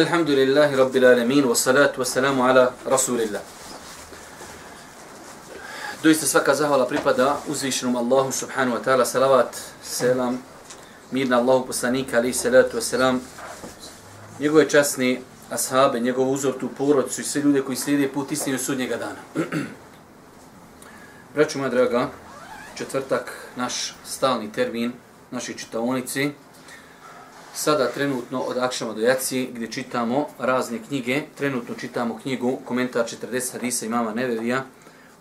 Elhamdulillahi Rabbil Alamin wassalatu salatu ala Rasulillah. Doista svaka zahvala pripada uzvišenom Allahu subhanahu wa ta'ala. Salavat, selam, mir na Allahu poslanika, ali salatu wassalam. Njegove časni ashabe, njegov uzor tu porodcu i sve ljude koji slijede put istinu sudnjega dana. Braću moja draga, četvrtak, naš stalni termin, naši čitaonici, sada trenutno od Akšama do Jaci gdje čitamo razne knjige. Trenutno čitamo knjigu Komentar 40 hadisa imama Nevevija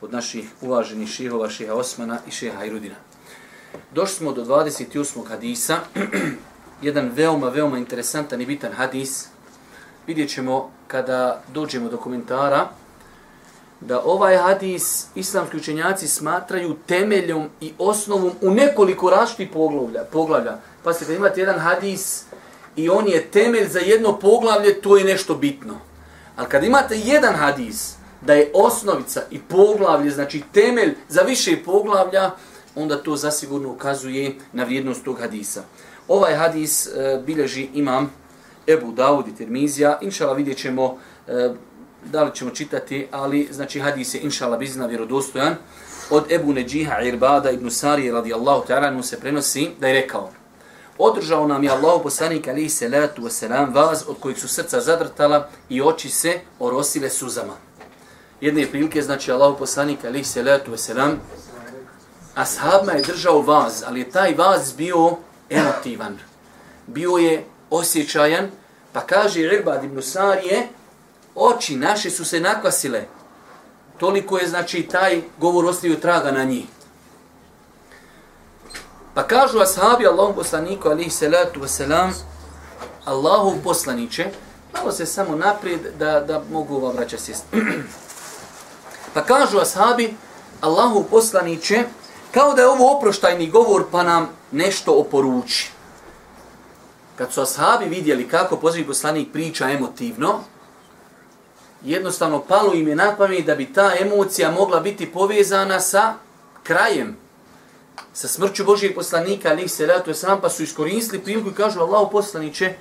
od naših uvaženih šihova, šiha Osmana i šiha Irudina. Došli smo do 28. hadisa. Jedan veoma, veoma interesantan i bitan hadis. Vidjet ćemo kada dođemo do komentara da ovaj hadis islamski učenjaci smatraju temeljom i osnovom u nekoliko različitih poglavlja. poglavlja. Pa se kad imate jedan hadis i on je temelj za jedno poglavlje, to je nešto bitno. Ali kad imate jedan hadis da je osnovica i poglavlje, znači temelj za više poglavlja, onda to zasigurno ukazuje na vrijednost tog hadisa. Ovaj hadis e, bilježi imam Ebu Dawud i Tirmizija. Inšala vidjet ćemo e, da li ćemo čitati, ali znači hadis je inšala bizna vjerodostojan. Od Ebu Neđiha Irbada ibn Sari radijallahu ta'ala se prenosi da je rekao Održao nam je Allah poslanik alihi salatu wasalam vaz od kojih su srca zadrtala i oči se orosile suzama. Jedne prilike znači Allah poslanik alihi salatu wasalam ashabima je držao vaz, ali je taj vaz bio emotivan. Bio je osjećajan, pa kaže Irbad ibn Sarije, oči naše su se nakvasile. Toliko je znači taj govor ostavio traga na njih. Pa kažu ashabi Allahom poslaniku alihi salatu wasalam, Allahov poslaniće, malo se samo naprijed da, da mogu ova vraća sjest. pa kažu ashabi Allahov poslaniće, kao da je ovo oproštajni govor pa nam nešto oporuči. Kad su ashabi vidjeli kako pozivi poslanik priča emotivno, jednostavno palo im je na pamet da bi ta emocija mogla biti povezana sa krajem sa smrću Božijeg poslanika, ali se ratu sam, pa su iskoristili priliku i kažu Allahu poslaniće,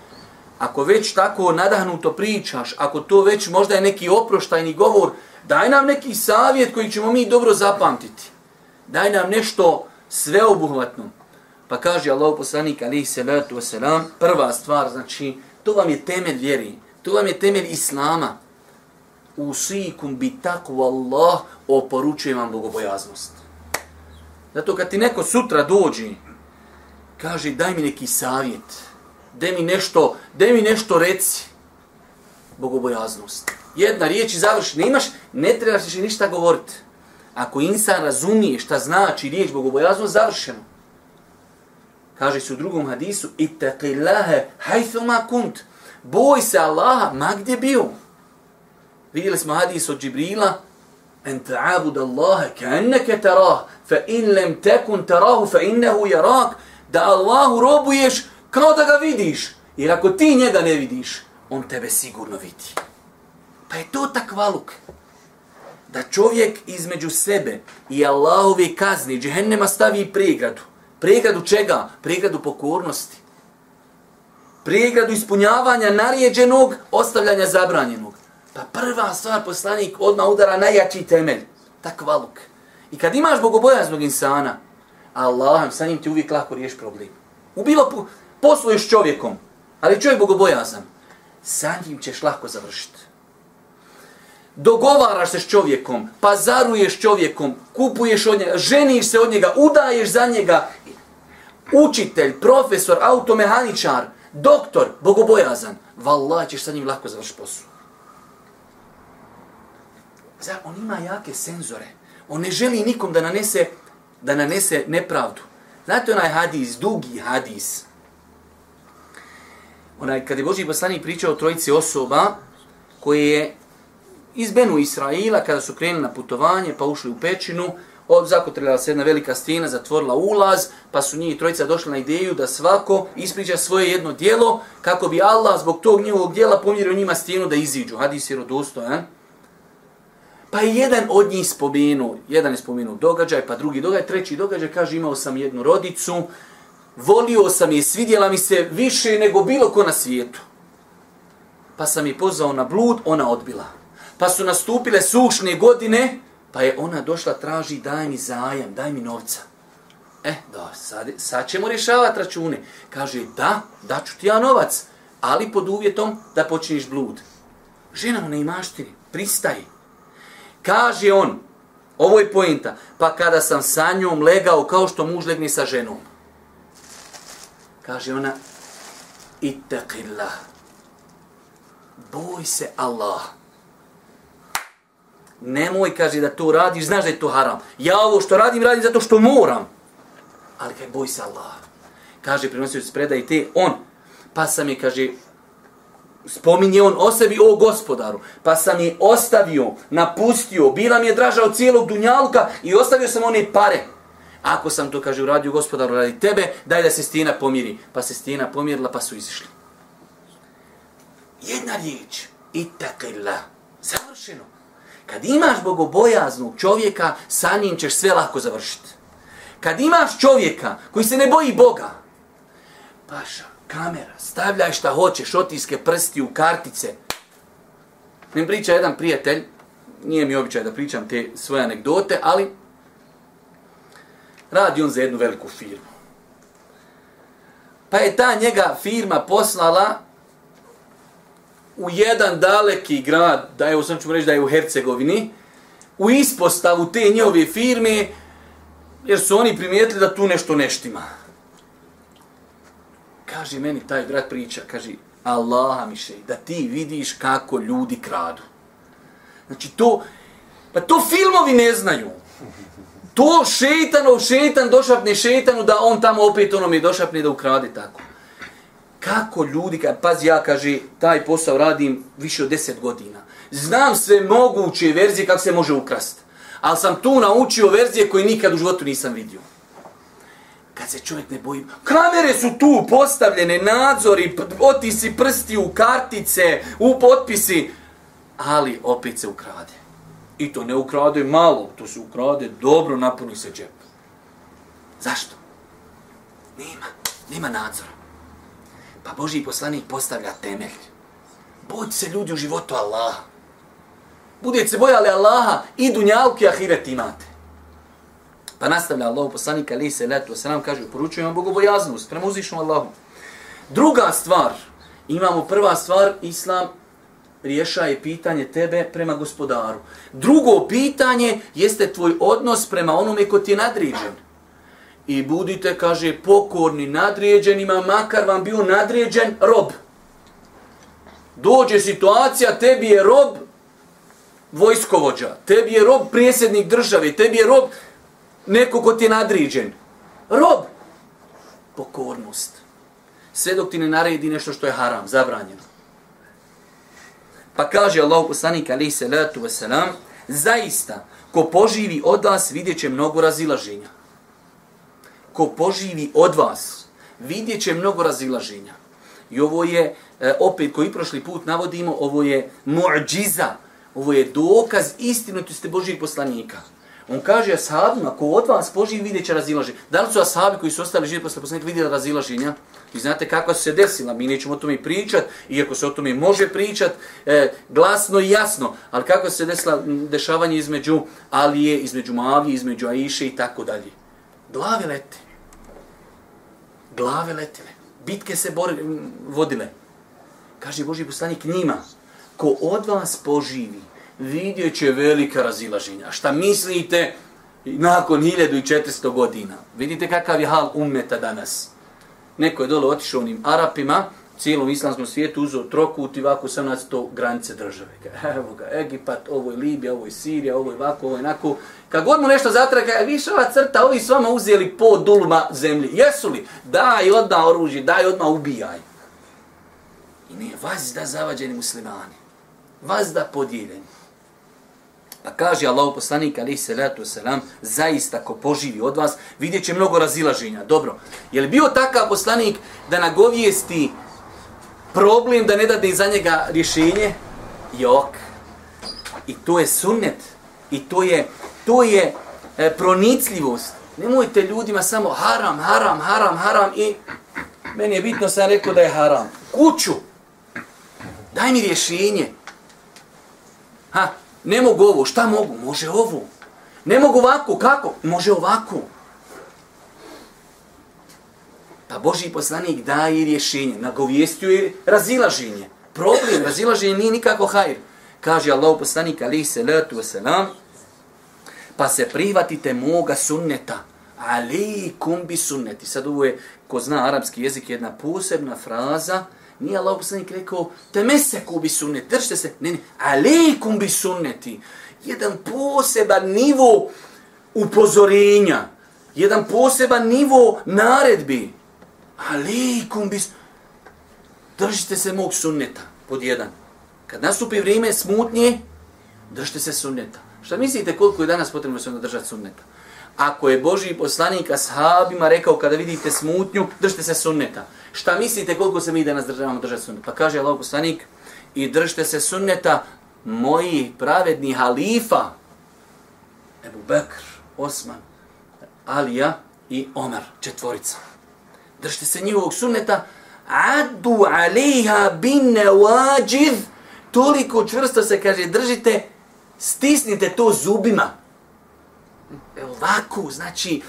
ako već tako nadahnuto pričaš, ako to već možda je neki oproštajni govor, daj nam neki savjet koji ćemo mi dobro zapamtiti. Daj nam nešto sveobuhvatno. Pa kaže Allahu poslanik, ali se ratu selam, prva stvar, znači, to vam je temelj vjeri, to vam je temelj Islama. Usikum bi takvu Allah, oporučujem vam bogobojaznost. Zato kad ti neko sutra dođi, kaže daj mi neki savjet, daj mi nešto, daj mi nešto reci, bogobojaznost. Jedna riječ i završi, ne imaš, ne trebaš više ništa govoriti. Ako insan razumije šta znači riječ bogobojaznost, završeno. Kaže se u drugom hadisu, itaqillaha haythuma kunt. Boj se Allaha, ma gdje bio? Vidjeli smo hadis od Džibrila, أن تعبد الله ka'annaka تراه fa in تكن تراه tarahu fa da Allahu robuješ kao da ga vidiš. Jer ako ti njega ne vidiš, on tebe sigurno vidi. Pa je to takvaluk. Da čovjek između sebe i Allahove kazni, džehennema stavi pregradu. Pregradu čega? Pregradu pokornosti. Pregradu ispunjavanja narijeđenog, ostavljanja zabranjenog. Pa prva stvar poslanik odmah udara najjači temelj. Takvaluk. I kad imaš bogobojaznog insana, Allahom, sa njim ti uvijek lako riješ problem. U bilo po, posluješ čovjekom, ali čovjek bogobojazan, sa njim ćeš lako završiti. Dogovaraš se s čovjekom, pazaruješ čovjekom, kupuješ od njega, ženiš se od njega, udaješ za njega, učitelj, profesor, automehaničar, doktor, bogobojazan, vallaj ćeš sa njim lako završiti posao. Zar on ima jake senzore? On ne želi nikom da nanese da nanese nepravdu. Znate onaj hadis, dugi hadis. Onaj, kad je Boži poslanik pričao o trojici osoba koje je iz Benu Israila, kada su krenuli na putovanje, pa ušli u pećinu, od zakotrila se jedna velika stijena, zatvorila ulaz, pa su njih trojica došli na ideju da svako ispriča svoje jedno dijelo, kako bi Allah zbog tog njihovog dijela pomjerio njima stijenu da iziđu. Hadis je rodostojan. Pa je jedan od njih spomenuo, jedan je spomenuo događaj, pa drugi događaj, treći događaj, kaže imao sam jednu rodicu, volio sam je, svidjela mi se više nego bilo ko na svijetu. pa sam je pozvao na blud, ona odbila. Pa su nastupile sušne godine, pa je ona došla traži daj mi zajam, daj mi novca. E, da, sad, sad ćemo rješavati račune. Kaže, da, daću ti ja novac, ali pod uvjetom da počiniš blud. Žena mu ne imaštini, pristaje. Kaže on, ovo je pojenta, pa kada sam sa njom legao kao što muž legni sa ženom. Kaže ona, ittaqillah, boj se Allah. Nemoj, kaže, da to radiš, znaš da je to haram. Ja ovo što radim, radim zato što moram. Ali kaj, boj se Allah. Kaže, prinosio se predaj te, on. Pa sam je, kaže, spominje on o sebi, o gospodaru. Pa sam je ostavio, napustio, bila mi je draža od cijelog dunjalka i ostavio sam one pare. Ako sam to, kaže, uradio gospodaru radi tebe, daj da se stina pomiri. Pa se stina pomirila, pa su izišli. Jedna riječ. itakila, Završeno. Kad imaš bogobojaznog čovjeka, sa njim ćeš sve lako završiti. Kad imaš čovjeka koji se ne boji Boga, paša, kamera, stavljaj šta hoćeš, otiske prsti u kartice. Mi priča jedan prijatelj, nije mi običaj da pričam te svoje anegdote, ali radi on za jednu veliku firmu. Pa je ta njega firma poslala u jedan daleki grad, da je, sam ću reći da je u Hercegovini, u ispostavu te njove firme, jer su oni primijetili da tu nešto neštima. Kaže meni taj brat priča, kaže, Allaha mi še, da ti vidiš kako ljudi kradu. Znači to, pa to filmovi ne znaju. To šeitanov šeitan došapne šeitanu da on tamo opet ono mi došapne da ukrade tako. Kako ljudi, kad, pazi ja, kaže, taj posao radim više od deset godina. Znam sve moguće verzije kako se može ukrasti ali sam tu naučio verzije koje nikad u životu nisam vidio. Kad se čovjek ne boji, kamere su tu postavljene, nadzori, otisi prsti u kartice, u potpisi, ali opet se ukrade. I to ne ukrade malo, to se ukrade dobro, napuni se džep. Zašto? Nema, nema nadzora. Pa Boži poslanik postavlja temelj. Bojte se ljudi u životu Allaha budete se bojali Allaha i dunjalku i ahiret imate. Pa nastavlja Allah poslanika ali se letu se nam kaže poručujem vam bogobojaznost prema uzvišnom Allahu. Druga stvar, imamo prva stvar, islam rješaje pitanje tebe prema gospodaru. Drugo pitanje jeste tvoj odnos prema onome ko ti je nadređen. I budite, kaže, pokorni nadređenima, makar vam bio nadređen rob. Dođe situacija, tebi je rob, vojskovođa, tebi je rob prijesednik države, tebi je rob neko ko ti je nadriđen. Rob. Pokornost. Sve dok ti ne naredi nešto što je haram, zabranjeno. Pa kaže Allah poslanik alaihi salatu wasalam, zaista, ko poživi od vas, vidjet će mnogo razilaženja. Ko poživi od vas, vidjet će mnogo razilaženja. I ovo je, eh, opet koji prošli put navodimo, ovo je mu'điza, Ovo je dokaz istinitosti Božijeg poslanika. On kaže ashabima, ko od vas poživi, vidjet će razilaženje. Da li su ashabi koji su ostali živi posle poslanika vidjeli razilaženja? I znate kako se desila, mi nećemo o tome pričat, iako se o tome može pričat, e, glasno i jasno, ali kako se desila dešavanje između Alije, između Mavije, između Aiše i tako dalje. Glave lete. Glave letile. Bitke se bor vodile. Kaže Boži poslanik njima, ko od vas poživi, vidjet će velika razilaženja. Šta mislite nakon 1400 godina? Vidite kakav je hal ummeta danas. Neko je dole otišao onim Arapima, cijelom islamskom svijetu uzeo trokut i ovako sam nas to granice države. Evo ga, Egipat, ovo je Libija, ovo je Sirija, ovo je ovako, ovo je onako. Kad god mu nešto zatraka, više ova crta, ovi s vama uzeli po dulma zemlji. Jesu li? Daj odmah oružje, daj odmah ubijaj. I ne, vazda zavađeni muslimani vazda podijeljeni. Pa kaže Allahu poslanik alaihi salatu wasalam, zaista ko poživi od vas, vidjet će mnogo razilaženja. Dobro, je li bio takav poslanik da nagovijesti problem da ne dade za njega rješenje? Jok. I to je sunnet. I to je, to je e, pronicljivost. Nemojte ljudima samo haram, haram, haram, haram i meni je bitno sam rekao da je haram. Kuću. Daj mi rješenje. Ha, ne mogu ovo, šta mogu? Može ovo. Ne mogu ovako, kako? Može ovako. Pa Boži poslanik daje rješenje, nagovijestio je razilaženje. Problem, razilaženje nije nikako hajr. Kaže Allah poslanik, ali se letu wasalam, pa se prihvatite moga sunneta. Alikum bi sunneti. Sad ovo je, ko zna arapski jezik, jedna posebna fraza, Nije Allah poslanik rekao, te meseku bi sunnet, držite se, ne, ne, alejkum bi sunneti. Jedan poseban nivo upozorenja, jedan poseban nivo naredbi. Alejkum bis... Držite se mog sunneta, pod jedan. Kad nastupi vrijeme smutnje, držite se sunneta. Šta mislite koliko je danas potrebno se držati sunneta? Ako je Boži poslanik ashabima rekao kada vidite smutnju, držite se sunneta. Šta mislite koliko se mi danas državamo držati sunneta? Pa kaže Allah poslanik, i držite se sunneta moji pravedni halifa, Ebu Bekr, Osman, Alija i Omer, četvorica držite se njihovog sunneta, adu aliha bin nevađiv, toliko čvrsto se kaže, držite, stisnite to zubima. Evo ovako, znači,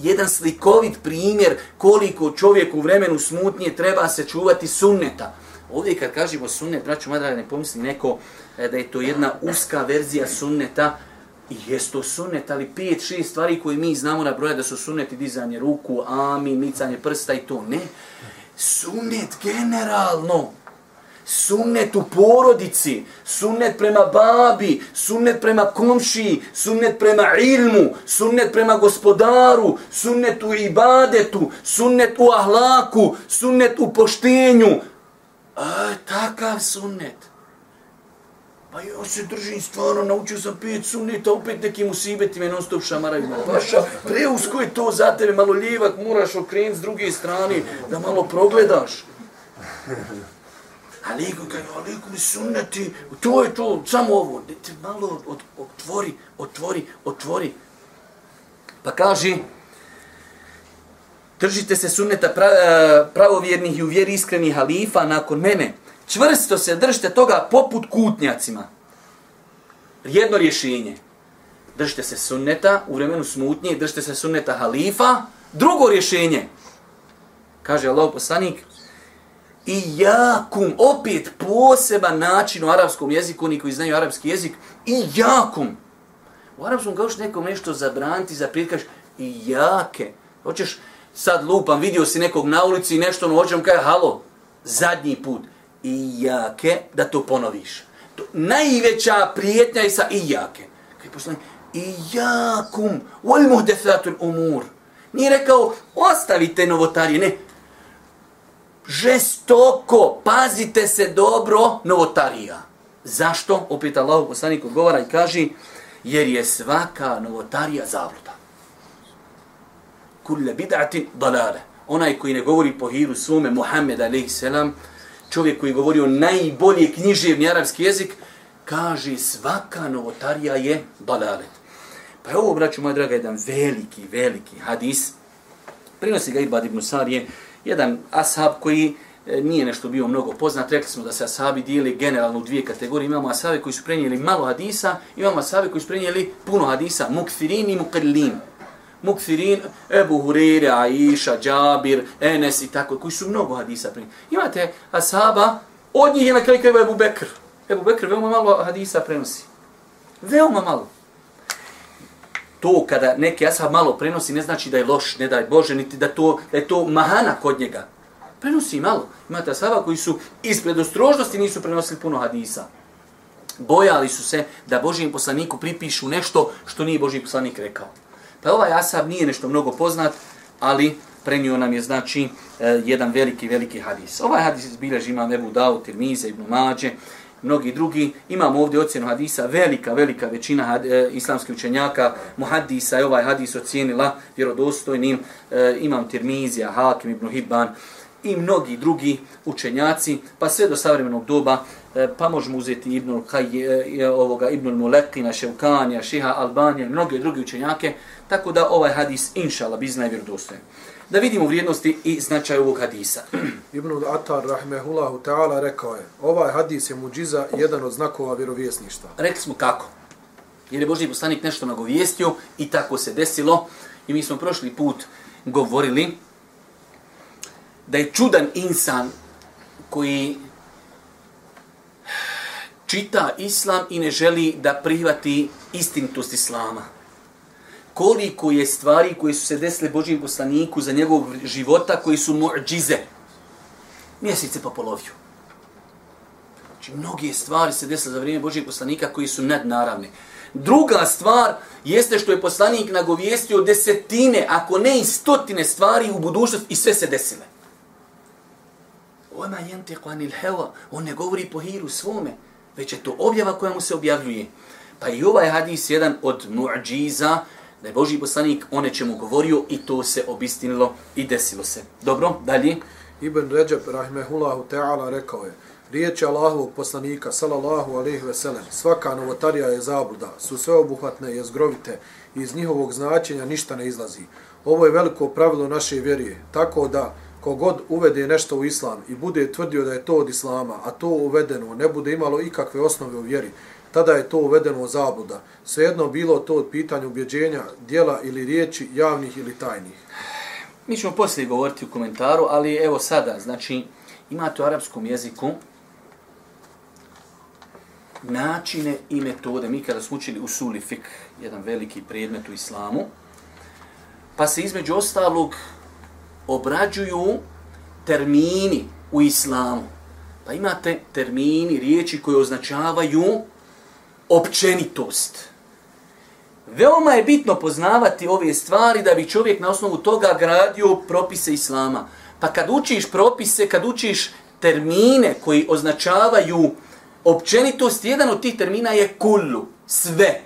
jedan slikovit primjer koliko čovjek u vremenu smutnije treba se čuvati sunneta. Ovdje kad kažemo sunnet, braću madra, ne pomisli neko e, da je to jedna uska verzija sunneta, I jest to sunnet, ali pet, šest stvari koje mi znamo na broja da su sunneti dizanje ruku, ami, micanje prsta i to. Ne. Sunnet generalno. Sunnet u porodici, sunnet prema babi, sunnet prema komšiji, sunnet prema ilmu, sunnet prema gospodaru, sunnet u ibadetu, sunnet u ahlaku, sunnet u poštenju. A, takav sunnet. Pa ja se držim stvarno, naučio sam pet sunnita, opet neki musibeti me non stop šamaraju. Paša, preusko je to za tebe, malo lijevak moraš okrenuti s druge strane, da malo progledaš. Ali ko kaže, ali mi sunneti, to je to, samo ovo, Dete malo od, otvori, otvori, otvori. Pa kaže, držite se sunneta e, pravovjernih i u vjeri iskrenih halifa nakon mene, čvrsto se držite toga poput kutnjacima. Jedno rješenje. Držite se sunneta u vremenu smutnje, držite se sunneta halifa. Drugo rješenje. Kaže Allah poslanik, i jakum, opet poseban način u arapskom jeziku, oni koji znaju arapski jezik, i jakum. U arapskom kao što nekom nešto zabraniti, zaprijeti, kažeš, i jake. Hoćeš, sad lupam, vidio si nekog na ulici i nešto, ono hoćem kaže, halo, zadnji put i jake da to ponoviš. To najveća prijetnja je sa i jake. Kaj poslani, i jakum, wal muhdefatul umur. Nije rekao, ostavite novotarije, ne. Žestoko, pazite se dobro novotarija. Zašto? Opet Allah poslanik odgovara i kaže, jer je svaka novotarija zabluda. Kulle bid'atin dalale. Onaj koji ne govori po hiru svome, Muhammed a.s čovjek koji govori govorio najbolje književni arapski jezik, kaže svaka novotarija je dalale. Pa je ovo, braću moja draga, jedan veliki, veliki hadis. Prinosi ga Ibad ibn Sarije, jedan ashab koji e, nije nešto bio mnogo poznat. Rekli smo da se ashabi dijeli generalno u dvije kategorije. Imamo ashabi koji su prenijeli malo hadisa, imamo ashabi koji su prenijeli puno hadisa, mukfirin i mukallin. Mukfirin, Ebu Hurire, Aisha, Džabir, Enes i tako, koji su mnogo hadisa prenijeli. Imate ashaba, od njih je na kraju kraju Ebu Bekr. Ebu Bekr veoma malo hadisa prenosi. Veoma malo. To kada neki ashab malo prenosi ne znači da je loš, ne daj Bože, niti da, to, da je to mahana kod njega. Prenosi malo. Imate ashaba koji su iz predostrožnosti nisu prenosili puno hadisa. Bojali su se da Božijem poslaniku pripišu nešto što nije Božiji poslanik rekao. Pa ovaj asab nije nešto mnogo poznat, ali prenio nam je znači eh, jedan veliki, veliki hadis. Ovaj hadis izbilježi imam Ebu Dao, Tirmize, Ibn Mađe, mnogi drugi. Imamo ovdje ocjenu hadisa, velika, velika većina had, e, islamskih učenjaka, muhadisa je ovaj hadis ocijenila vjerodostojnim. E, imam Tirmizija, Hakim, Ibn Hibban i mnogi drugi učenjaci, pa sve do savremenog doba, e, pa možemo uzeti Ibnul Kaj, e, ovoga, Ibnul Mulekina, Ševkanija, Šiha, Albanija, mnogi drugi učenjake, tako da ovaj hadis, inšala, bizna je vjerodostojen. Da vidimo vrijednosti i značaj ovog hadisa. Ibnul Atar, rahmehullahu ta'ala, rekao je, ovaj hadis je muđiza jedan od znakova vjerovjesništva. Rekli smo kako. Jer je Boži poslanik nešto nagovijestio i tako se desilo. I mi smo prošli put govorili da je čudan insan koji čita islam i ne želi da prihvati istinitost islama. Koliko je stvari koje su se desile Božijem poslaniku za njegovog života koji su muđize. Mjesece pa poloviju. Znači, mnoge stvari se desile za vrijeme Božijeg poslanika koji su nadnaravne. Druga stvar jeste što je poslanik nagovijestio desetine, ako ne i stotine stvari u budućnosti i sve se desile. Ona jente kvanil heva, on ne govori po hiru svome, već je to objava koja mu se objavljuje. Pa i ovaj hadis jedan od mu'điza, da je Boži poslanik o nečemu govorio i to se obistinilo i desilo se. Dobro, dalje. Ibn Ređeb, rahmehullahu ta'ala, rekao je, Riječi Allahovog poslanika, salallahu alaihi ve sellem, svaka novotarija je zabluda, su sveobuhvatne i zgrovite i iz njihovog značenja ništa ne izlazi. Ovo je veliko pravilo naše vjerije, tako da kogod uvede nešto u islam i bude tvrdio da je to od islama, a to uvedeno ne bude imalo ikakve osnove u vjeri, tada je to uvedeno u zabluda. Svejedno bilo to od pitanja ubjeđenja, dijela ili riječi, javnih ili tajnih. Mi ćemo poslije govoriti u komentaru, ali evo sada, znači, imate u arapskom jeziku načine i metode. Mi kada smo učili usuli fik, jedan veliki predmet u islamu, pa se između ostalog obrađuju termini u islamu. Pa imate termini, riječi koje označavaju općenitost. Veoma je bitno poznavati ove stvari da bi čovjek na osnovu toga gradio propise islama. Pa kad učiš propise, kad učiš termine koji označavaju općenitost, jedan od tih termina je kullu, sve.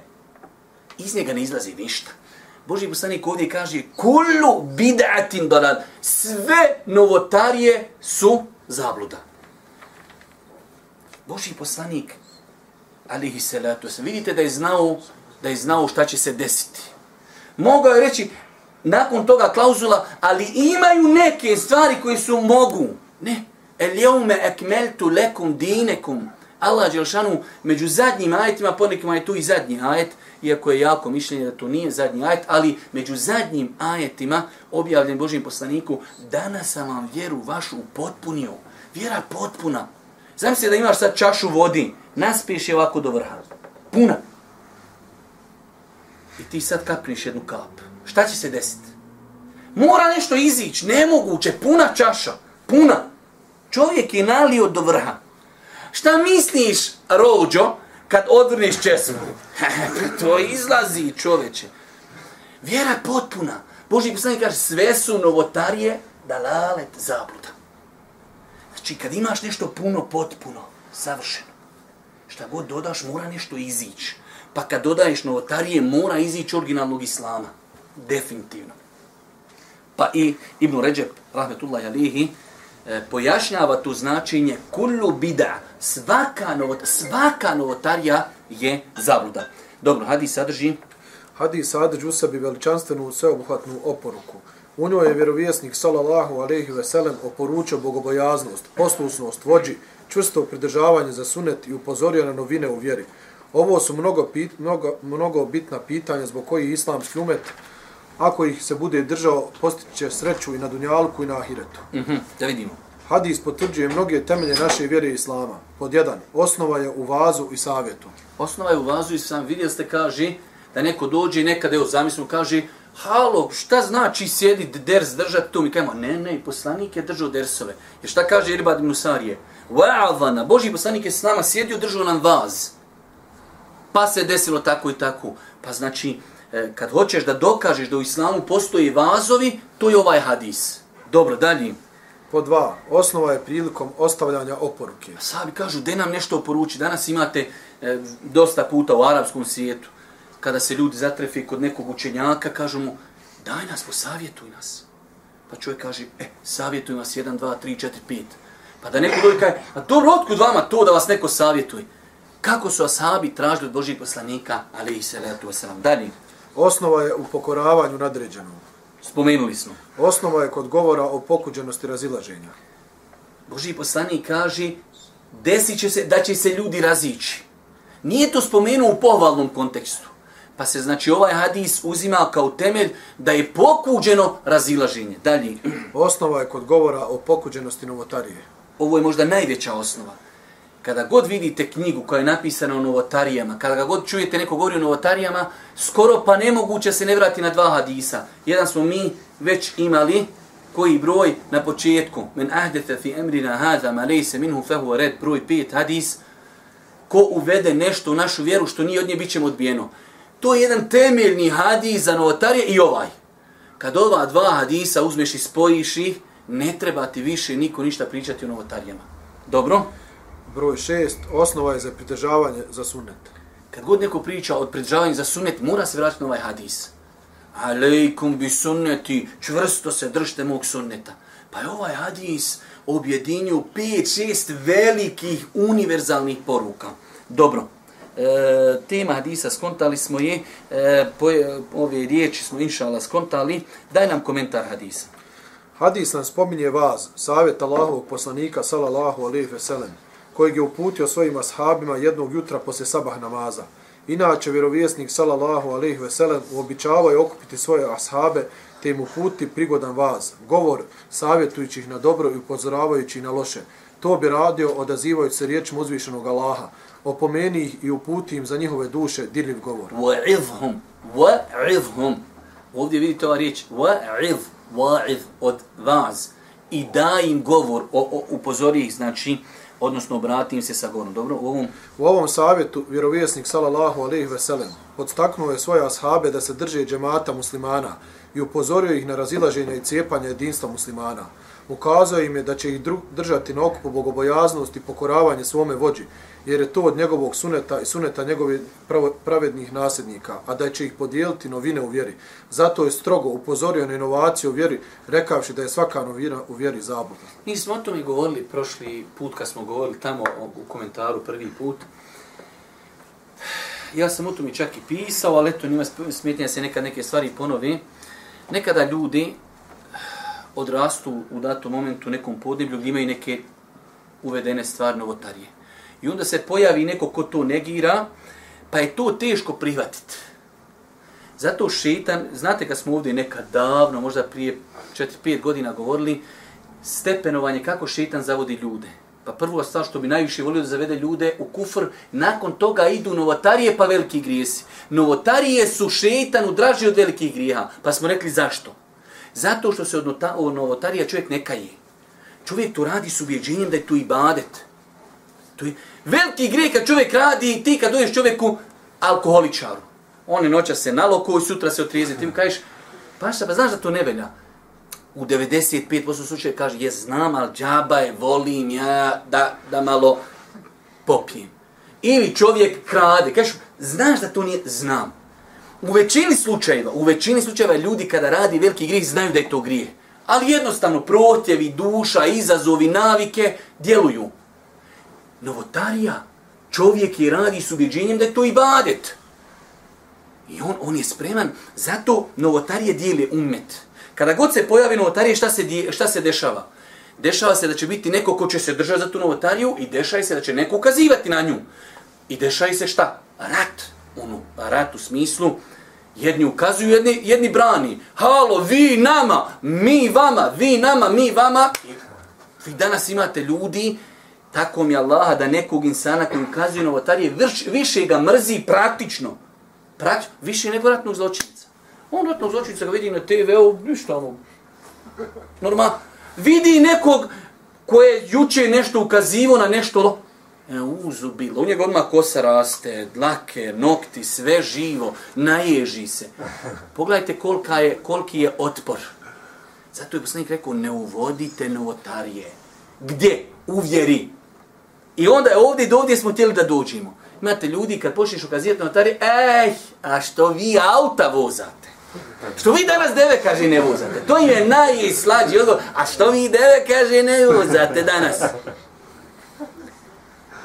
Iz njega ne izlazi ništa. Boži poslanik ovdje kaže kullu bid'atin dalal. Sve novotarije su zabluda. Boži poslanik alihi salatu se vidite da je znao da je znao šta će se desiti. Mogao je reći nakon toga klauzula, ali imaju neke stvari koje su mogu. Ne. El jeume ekmeltu lekum dinekum Allah Đelšanu među zadnjim ajetima, ponekima je tu i zadnji ajet, iako je jako mišljenje da to nije zadnji ajet, ali među zadnjim ajetima objavljen Božim poslaniku, danas sam vam vjeru vašu potpunio. Vjera potpuna. Zamisli da imaš sad čašu vodi, naspiješ je ovako do vrha. Puna. I ti sad kapniš jednu kap. Šta će se desiti? Mora nešto izići, nemoguće, puna čaša, puna. Čovjek je nalio do vrha. Šta misliš, rođo, kad odvrniš česmu? to izlazi, čoveče. Vjera potpuna. Boži poslanik kaže, sve su novotarije, dalalet, zabluda. Znači, kad imaš nešto puno, potpuno, savršeno, šta god dodaš, mora nešto izići. Pa kad dodaješ novotarije, mora izići originalnog islama. Definitivno. Pa i Ibn Ređep, rahmetullahi alihi, e, pojašnjava tu značenje kullu bida, svaka, novot, svaka novotarija je zabluda. Dobro, hadis sadrži? Hadis sadrži u sebi veličanstvenu sveobuhvatnu oporuku. U njoj je vjerovjesnik sallallahu alejhi ve sellem oporučio bogobojaznost, poslusnost vođi, čvrsto pridržavanje za sunet i upozorio na novine u vjeri. Ovo su mnogo, pit, mnogo, mnogo bitna pitanja zbog koji islamski umet ako ih se bude držao, postiće sreću i na dunjalku i na ahiretu. Mm -hmm, da vidimo. Hadis potvrđuje mnoge temelje naše vjere islama. Pod jedan, osnova je u vazu i savjetu. Osnova je u vazu i sam vidjeli ste kaže da neko dođe i nekad evo zamislimo kaže halo šta znači sjedi ders držati tu mi kajemo ne ne poslanik je držao dersove. Jer šta kaže Irbad ibn Sarije? Wa'adhana, Boži poslanik je s nama sjedio držao nam vaz. Pa se desilo tako i tako. Pa znači E, kad hoćeš da dokažeš da u islamu postoji vazovi, to je ovaj hadis. Dobro, dalje. Po dva, osnova je prilikom ostavljanja oporuke. Sabi kažu, de nam nešto oporuči. Danas imate e, dosta puta u arapskom svijetu, kada se ljudi zatrefe kod nekog učenjaka, kažu mu, daj nas, posavjetuj nas. Pa čovjek kaže, e, savjetujem vas 1, 2, 3, 4, 5. Pa da neko dođe kaže, a dobro, otkud vama to da vas neko savjetuje? Kako su ashabi tražili od Božih poslanika, ali i se letu wasalam. Dalje. Osnova je u pokoravanju nadređenom. Spomenuli smo. Osnova je kod govora o pokuđenosti razilaženja. Boži poslanik kaže, desit će se da će se ljudi razići. Nije to spomenuo u pohvalnom kontekstu. Pa se znači ovaj hadis uzima kao temelj da je pokuđeno razilaženje. Dalje. Osnova je kod govora o pokuđenosti novotarije. Ovo je možda najveća osnova. Kada god vidite knjigu koja je napisana o novotarijama, kada god čujete neko govori o novotarijama, skoro pa nemoguće se ne vrati na dva hadisa. Jedan smo mi već imali, koji broj na početku, men ahdete fi emrina hada ma lejse minhu fehu red, broj pet hadis, ko uvede nešto u našu vjeru što nije od nje, bit ćemo odbijeno. To je jedan temeljni hadis za novotarije i ovaj. Kad ova dva hadisa uzmeš i spojiš ih, ne treba ti više niko ništa pričati o novotarijama. Dobro? Broj šest, osnova je za pridržavanje za sunnet. Kad god neko priča o pridržavanju za sunnet, mora se vratiti na ovaj hadis. Aleikum bi sunneti, čvrsto se držite mog sunneta. Pa je ovaj hadis objedinio pet, šest velikih univerzalnih poruka. Dobro, e, tema hadisa skontali smo je, e, po, e, ove riječi smo inšala skontali, daj nam komentar hadisa. Hadis nam spominje vas, savjet Allahovog poslanika, salallahu alaihi ve sellem, kojeg je uputio svojim ashabima jednog jutra posle sabah namaza. Inače, vjerovjesnik, salallahu alaihi ve sellem, uobičavao je okupiti svoje ashabe, te im uputi prigodan vaz, govor savjetujući ih na dobro i upozoravajući na loše. To bi radio odazivajući se riječima uzvišenog Allaha, opomeni ih i uputi im za njihove duše dirljiv govor. Wa'idhum, wa'idhum. Ovdje vidite ova riječ, wa'idh, wa'idh od vaz. I da im govor, o, o, upozori ih, znači, odnosno obratim se sa govorom. Dobro, u ovom... U ovom savjetu vjerovjesnik sallallahu alejhi ve sellem podstaknuo je svoje ashabe da se drže džemata muslimana i upozorio ih na razilaženje i cijepanje jedinstva muslimana. Ukazao im je da će ih držati na okupu bogobojaznost i pokoravanje svome vođi, jer je to od njegovog suneta i suneta njegovih pravednih nasljednika, a da će ih podijeliti novine u vjeri. Zato je strogo upozorio na inovaciju u vjeri, rekavši da je svaka novina u vjeri zabudna. Mi smo o tome govorili prošli put kad smo govorili tamo u komentaru prvi put. Ja sam o tome čak i pisao, ali eto nima smetnja se nekad neke stvari ponovi. Nekada ljudi odrastu u datom momentu nekom podneblju gdje imaju neke uvedene stvari novotarije. I onda se pojavi neko ko to negira, pa je to teško prihvatiti. Zato šetan, znate kad smo ovdje nekad davno, možda prije 4-5 godina govorili, stepenovanje kako šetan zavodi ljude. Pa prvo stvar što bi najviše volio da zavede ljude u kufr, nakon toga idu novotarije pa veliki grijesi. Novotarije su šetanu draži od velikih grijeha. Pa smo rekli zašto? Zato što se od novotarija čovjek neka je. Čovjek to radi s ubjeđenjem da je tu ibadet. To je veliki grijeh kad čovjek radi i ti kad dođeš čovjeku alkoholičaru. On je noća se naloko i sutra se otrijezi. Ti mu kažeš, pa šta, pa znaš da to ne velja? U 95% slučaja kaže, je znam, ali džaba je, volim ja da, da malo popijem. Ili čovjek krade, kažeš, znaš da to nije, znam. U većini slučajeva, u većini slučajeva ljudi kada radi veliki grijeh znaju da je to grije. Ali jednostavno protjevi, duša, izazovi, navike djeluju novotarija, čovjek je radi s ubjeđenjem da je to ibadet. I on, on je spreman, zato novotarije dijeli umet. Kada god se pojavi novotarije, šta se, dije, šta se dešava? Dešava se da će biti neko ko će se držati za tu novotariju i dešava se da će neko ukazivati na nju. I dešava se šta? Rat. Ono, rat u smislu, jedni ukazuju, jedni, jedni brani. Halo, vi nama, mi vama, vi nama, mi vama. I vi danas imate ljudi tako mi Allaha da nekog insana koji ukazuje novotarije vrš, više ga mrzi praktično. Praktično, više nego ratnog zločinca. On ratnog zločinca ga vidi na TV-u, ništa ono. Normal. Vidi nekog koje juče nešto ukazivo na nešto E, uzubilo. U njega odmah kosa raste, dlake, nokti, sve živo, naježi se. Pogledajte kolika je, koliki je otpor. Zato je poslanik rekao, ne uvodite novotarije. Gdje? U vjeri. I onda je ovdje do ovdje smo htjeli da dođemo. Imate ljudi kad počneš ukazivati notari, ej, a što vi auta vozate? Što vi danas deve, kaže, ne vozate. To im je najslađi odgovor. A što vi deve, kaže, ne vozate danas.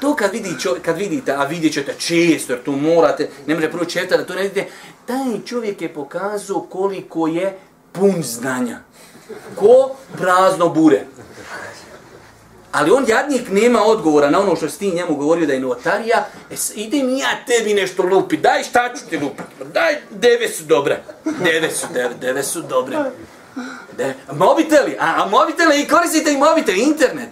To kad, vidi čovjek, kad vidite, a vidjet ćete često, jer tu morate, ne može prvo četati da to ne vidite, taj čovjek je pokazao koliko je pun znanja. Ko prazno bure. Ali on jadnik nema odgovora na ono što si ti njemu govorio da je notarija. E, ide mi ja tebi nešto lupi. Daj šta ću ti lupi. Daj, deve su dobre. Deve su, deve, deve su dobre. De, mobiteli, a, a mobiteli i koristite i mobitel, internet.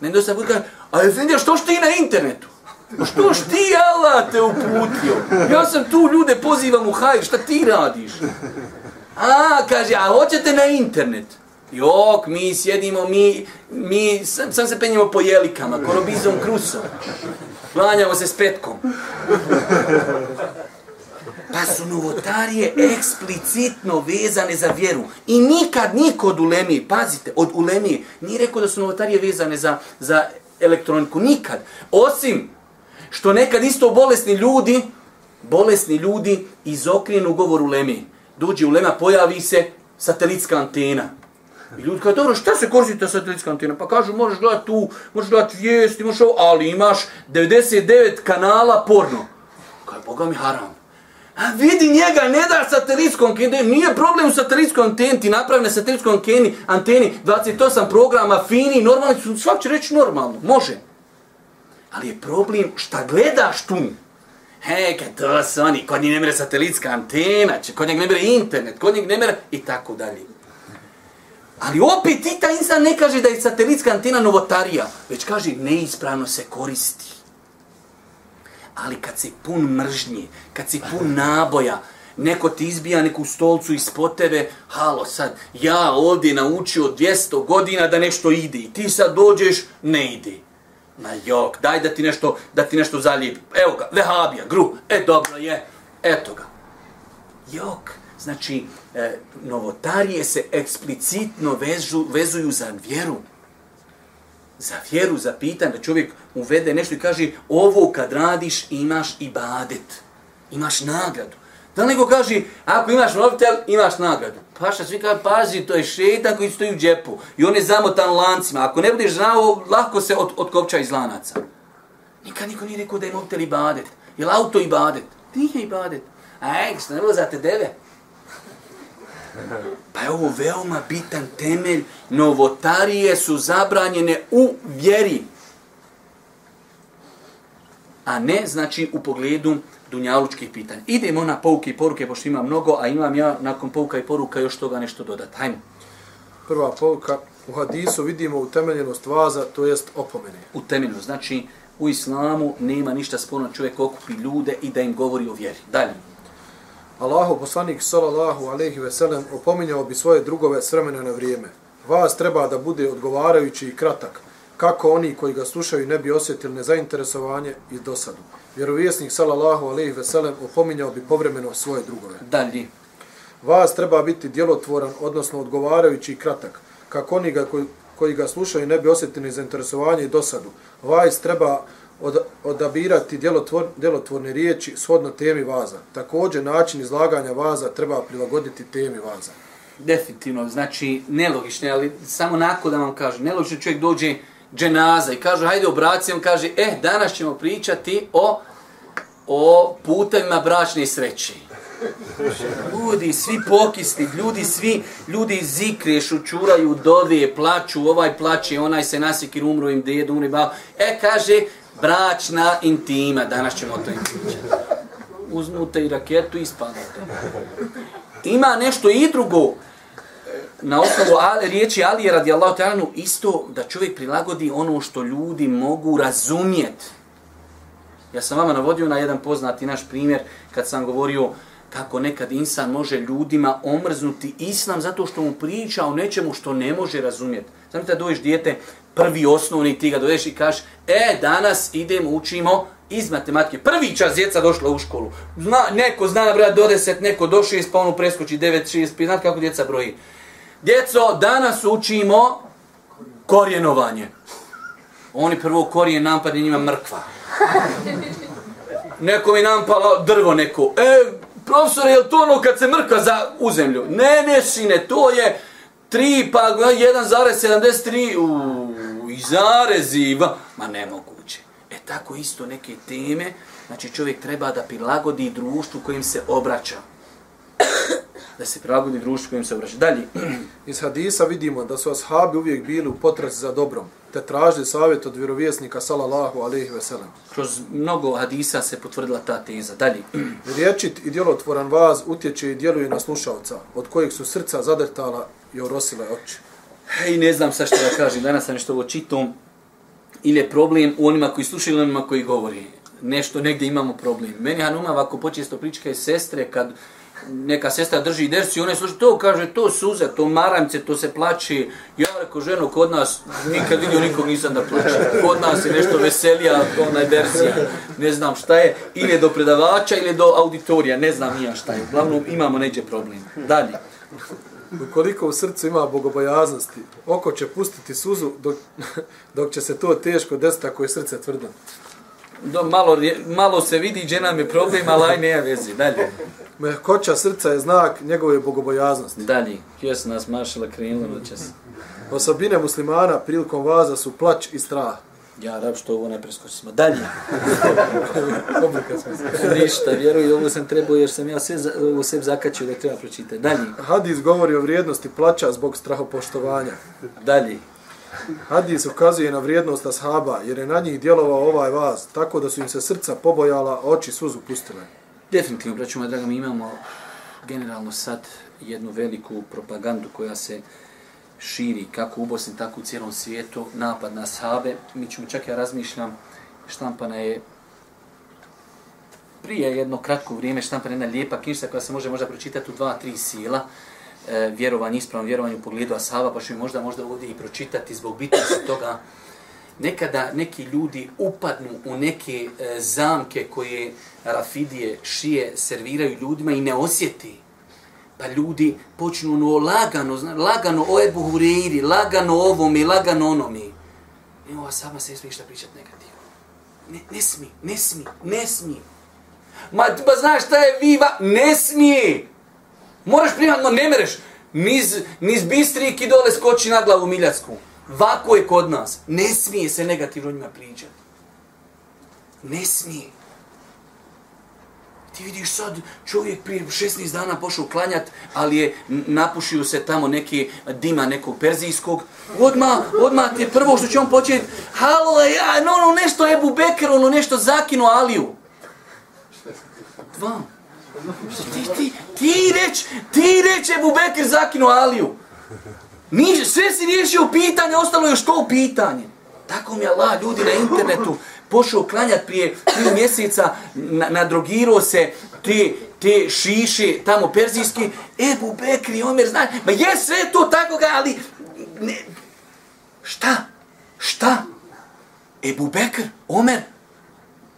Ne do sad kaže, a Efendi, što što ti na internetu? Što što ti Allah te uputio? Ja sam tu ljude pozivam u hajr, šta ti radiš? A, kaže, a hoćete na internet? Jok, mi sjedimo, mi, mi sam, sam se penjemo po jelikama, korobizom ono krusom. Klanjamo se s petkom. Pa su novotarije eksplicitno vezane za vjeru. I nikad niko od ulemije, pazite, od ulemije, nije rekao da su novotarije vezane za, za elektroniku. Nikad. Osim što nekad isto bolesni ljudi, bolesni ljudi izokrenu govor ulemije. Dođe ulema, pojavi se satelitska antena. I ljudi kao, dobro, šta se koristi ta satelitska antena? Pa kažu, možeš gledati tu, možeš gledati vijesti, možeš ovo, ali imaš 99 kanala porno. Kaj, Boga mi haram. A vidi njega, ne da satelitskom anteni, nije problem u satelitskom anteni, ti napravi na satelitskom anteni, anteni 28 programa, fini, normalni su, svak će reći normalno, može. Ali je problem šta gledaš tu. He, kad to su oni, kod njih ne mere satelitska antena, kod njeg ne mere internet, kod njeg ne mere i tako dalje. Ali opet ti ta insan ne kaže da je satelitska antena novotarija, već kaže neispravno se koristi. Ali kad si pun mržnje, kad si pun naboja, neko ti izbija neku stolcu ispod tebe, halo sad, ja ovdje naučio 200 godina da nešto ide i ti sad dođeš, ne ide. Ma jok, daj da ti nešto, da ti nešto zalijepi. Evo ga, vehabija, gru, e dobro je, eto ga. Jok, znači, e, novotarije se eksplicitno vežu, vezuju za vjeru. Za vjeru, za pitanje, da čovjek uvede nešto i kaže, ovo kad radiš imaš ibadet, imaš nagradu. Da li nego kaže, ako imaš mobitel, imaš nagradu. Paša svi kaže, pazi, to je šetan koji stoji u džepu i on je zamotan lancima. Ako ne budeš znao, lako se od, odkopča iz lanaca. Nikad niko nije rekao da je mobitel ibadet. Je li auto ibadet? Nije ibadet. A ek, što ne bilo za te deve? Pa je ovo veoma bitan temelj. Novotarije su zabranjene u vjeri. A ne, znači, u pogledu dunjalučkih pitanja. Idemo na pouke i poruke, pošto ima mnogo, a imam ja nakon pouka i poruka još toga nešto dodati. Hajmo. Prva pouka. U hadisu vidimo utemeljenost vaza, to jest opomene. Utemeljenost. Znači, u islamu nema ništa sporno čovjek okupi ljude i da im govori o vjeri. Dalje. Allahu poslanik sallallahu alejhi ve sellem opominjao bi svoje drugove s vremena na vrijeme. Vas treba da bude odgovarajući i kratak, kako oni koji ga slušaju ne bi osjetili nezainteresovanje i dosadu. Vjerovjesnik sallallahu alejhi ve sellem opominjao bi povremeno svoje drugove. Dalje. Vas treba biti djelotvoran, odnosno odgovarajući i kratak, kako oni ga koji, koji ga slušaju ne bi osjetili nezainteresovanje i dosadu. Vas treba od, odabirati djelotvor, djelotvorne riječi shodno temi vaza. Također, način izlaganja vaza treba prilagoditi temi vaza. Definitivno, znači, nelogično, ali samo nakon da vam kažem, nelogično čovjek dođe dženaza i kaže, hajde obraci, on kaže, eh, danas ćemo pričati o, o putevima bračne sreće. Ljudi, svi pokisni, ljudi, svi, ljudi zikre, šučuraju, dove, plaču, ovaj plače, onaj se nasikir, umro im djed, umri bav. E, kaže, bračna intima, danas ćemo to im pričati. Uzmute i raketu i spadate. Ima nešto i drugo, na osnovu ali, riječi Ali radi Allah ta'anu, isto da čovjek prilagodi ono što ljudi mogu razumjeti. Ja sam vama navodio na jedan poznati naš primjer kad sam govorio kako nekad insan može ljudima omrznuti islam zato što mu priča o nečemu što ne može razumjeti. Znam da dojiš dijete prvi osnovni, ti ga doješ i kažeš, e, danas idemo, učimo iz matematike. Prvi čas djeca došla u školu. Zna, neko zna brat do deset, neko do 6, pa ono preskoči devet, šest, pet, znate kako djeca broji. Djeco, danas učimo korjenovanje. Oni prvo korijen napadne njima mrkva. Neko mi nampalo drvo neko. E, profesore, je to ono kad se mrkva za, u zemlju? Ne, ne, sine, to je 3 pa 1,73 u i zarezi, va. ma nemoguće. E tako isto neke teme, znači čovjek treba da prilagodi društvu kojim se obraća da se prilagodi društvu kojim se obraća. Dalje. Iz hadisa vidimo da su ashabi uvijek bili u potrazi za dobrom, te tražili savjet od vjerovjesnika sallallahu alejhi ve sellem. Kroz mnogo hadisa se potvrdila ta teza. Dalje. Riječit i djelotvoran vaz utječe i djeluje na slušalca, od kojih su srca zadrtala i orosile oči. Hej, ne znam sa što da kažem, danas sam nešto ovo čitom, ili je problem u onima koji slušaju ili onima koji govori. Nešto, negdje imamo problem. Meni Hanuma ako počesto prička sestre, kad neka sestra drži dersu i ona sluša, to kaže, to suze, to maramce, to se plaći. Ja rekao, ženo, kod nas, nikad vidio nikog nisam da plaće. Kod nas je nešto veselija, ona je dersija. Ne znam šta je, ili do predavača, ili do auditorija, ne znam nija šta je. Uglavnom, imamo neđe problem. Dalje. Ukoliko u srcu ima bogobojaznosti, oko će pustiti suzu dok, dok će se to teško desiti ako je srce tvrdo. Do, malo, malo se vidi gdje nam je problem, ali aj nema vezi. Dalje. Mehkoća srca je znak njegove bogobojaznosti. Dalje. Htio se nas mašala krenulo noćas. Osobine muslimana prilikom vaza su plać i strah. Ja, rab, što ovo ne preskočimo. Dalje. Ništa, vjeruj, ovo sam trebao jer sam ja sve, ovo sve zakačio da treba pročitati. Dalje. Hadis govori o vrijednosti plaća zbog strahopoštovanja. Dalje. Hadis ukazuje na vrijednost ashaba jer je na njih djelovao ovaj vaz, tako da su im se srca pobojala, oči suzu pustile. Definitivno, braću moja draga, mi imamo generalno sad jednu veliku propagandu koja se širi kako u Bosni, tako u cijelom svijetu, napad na sahabe. Mi ćemo čak ja razmišljam, štampana je prije jedno kratko vrijeme štampana jedna lijepa knjižica koja se može možda pročitati u dva, tri sila, e, vjerovanje, ispravno vjerovanje u pogledu Ashaba, pa ću mi možda, možda ovdje i pročitati zbog bitnosti toga. Nekada neki ljudi upadnu u neke e, zamke koje Rafidije, Šije serviraju ljudima i ne osjeti. Pa ljudi počnu ono lagano, zna, lagano o Ebu Hureyri, lagano ovom i lagano onom i ova sama se smije šta pričat negativno. Ne, ne smi, ne smi, ne smi. Ma, ba, znaš šta je viva? Ne smije. Moraš primatno, ne mereš. Niz, niz bistriki dole skoči na glavu Miljacku. Vako je kod nas. Ne smije se negativno njima pričati. Ne smije. Ti vidiš sad, čovjek prije 16 dana pošao klanjat, ali je napušio se tamo neki dima nekog perzijskog. Odma, odma ti je prvo što će on početi, halo, ja, no, no, nešto Ebu Bekir, ono nešto zakinu Aliju. Dva. Ti, ti, ti reć, ti reć Ebu Bekir zakinu Aliju. Ni, sve si riješio pitanje, ostalo još to pitanje. Tako mi je Allah, ljudi na internetu, pošao klanjat prije tri mjeseca, na, nadrogirao se te, te šiše tamo perzijski, Ebu Bekri, Omer, znaš, ma je sve to tako ga, ali ne, šta, šta, Ebu Bekr, Omer,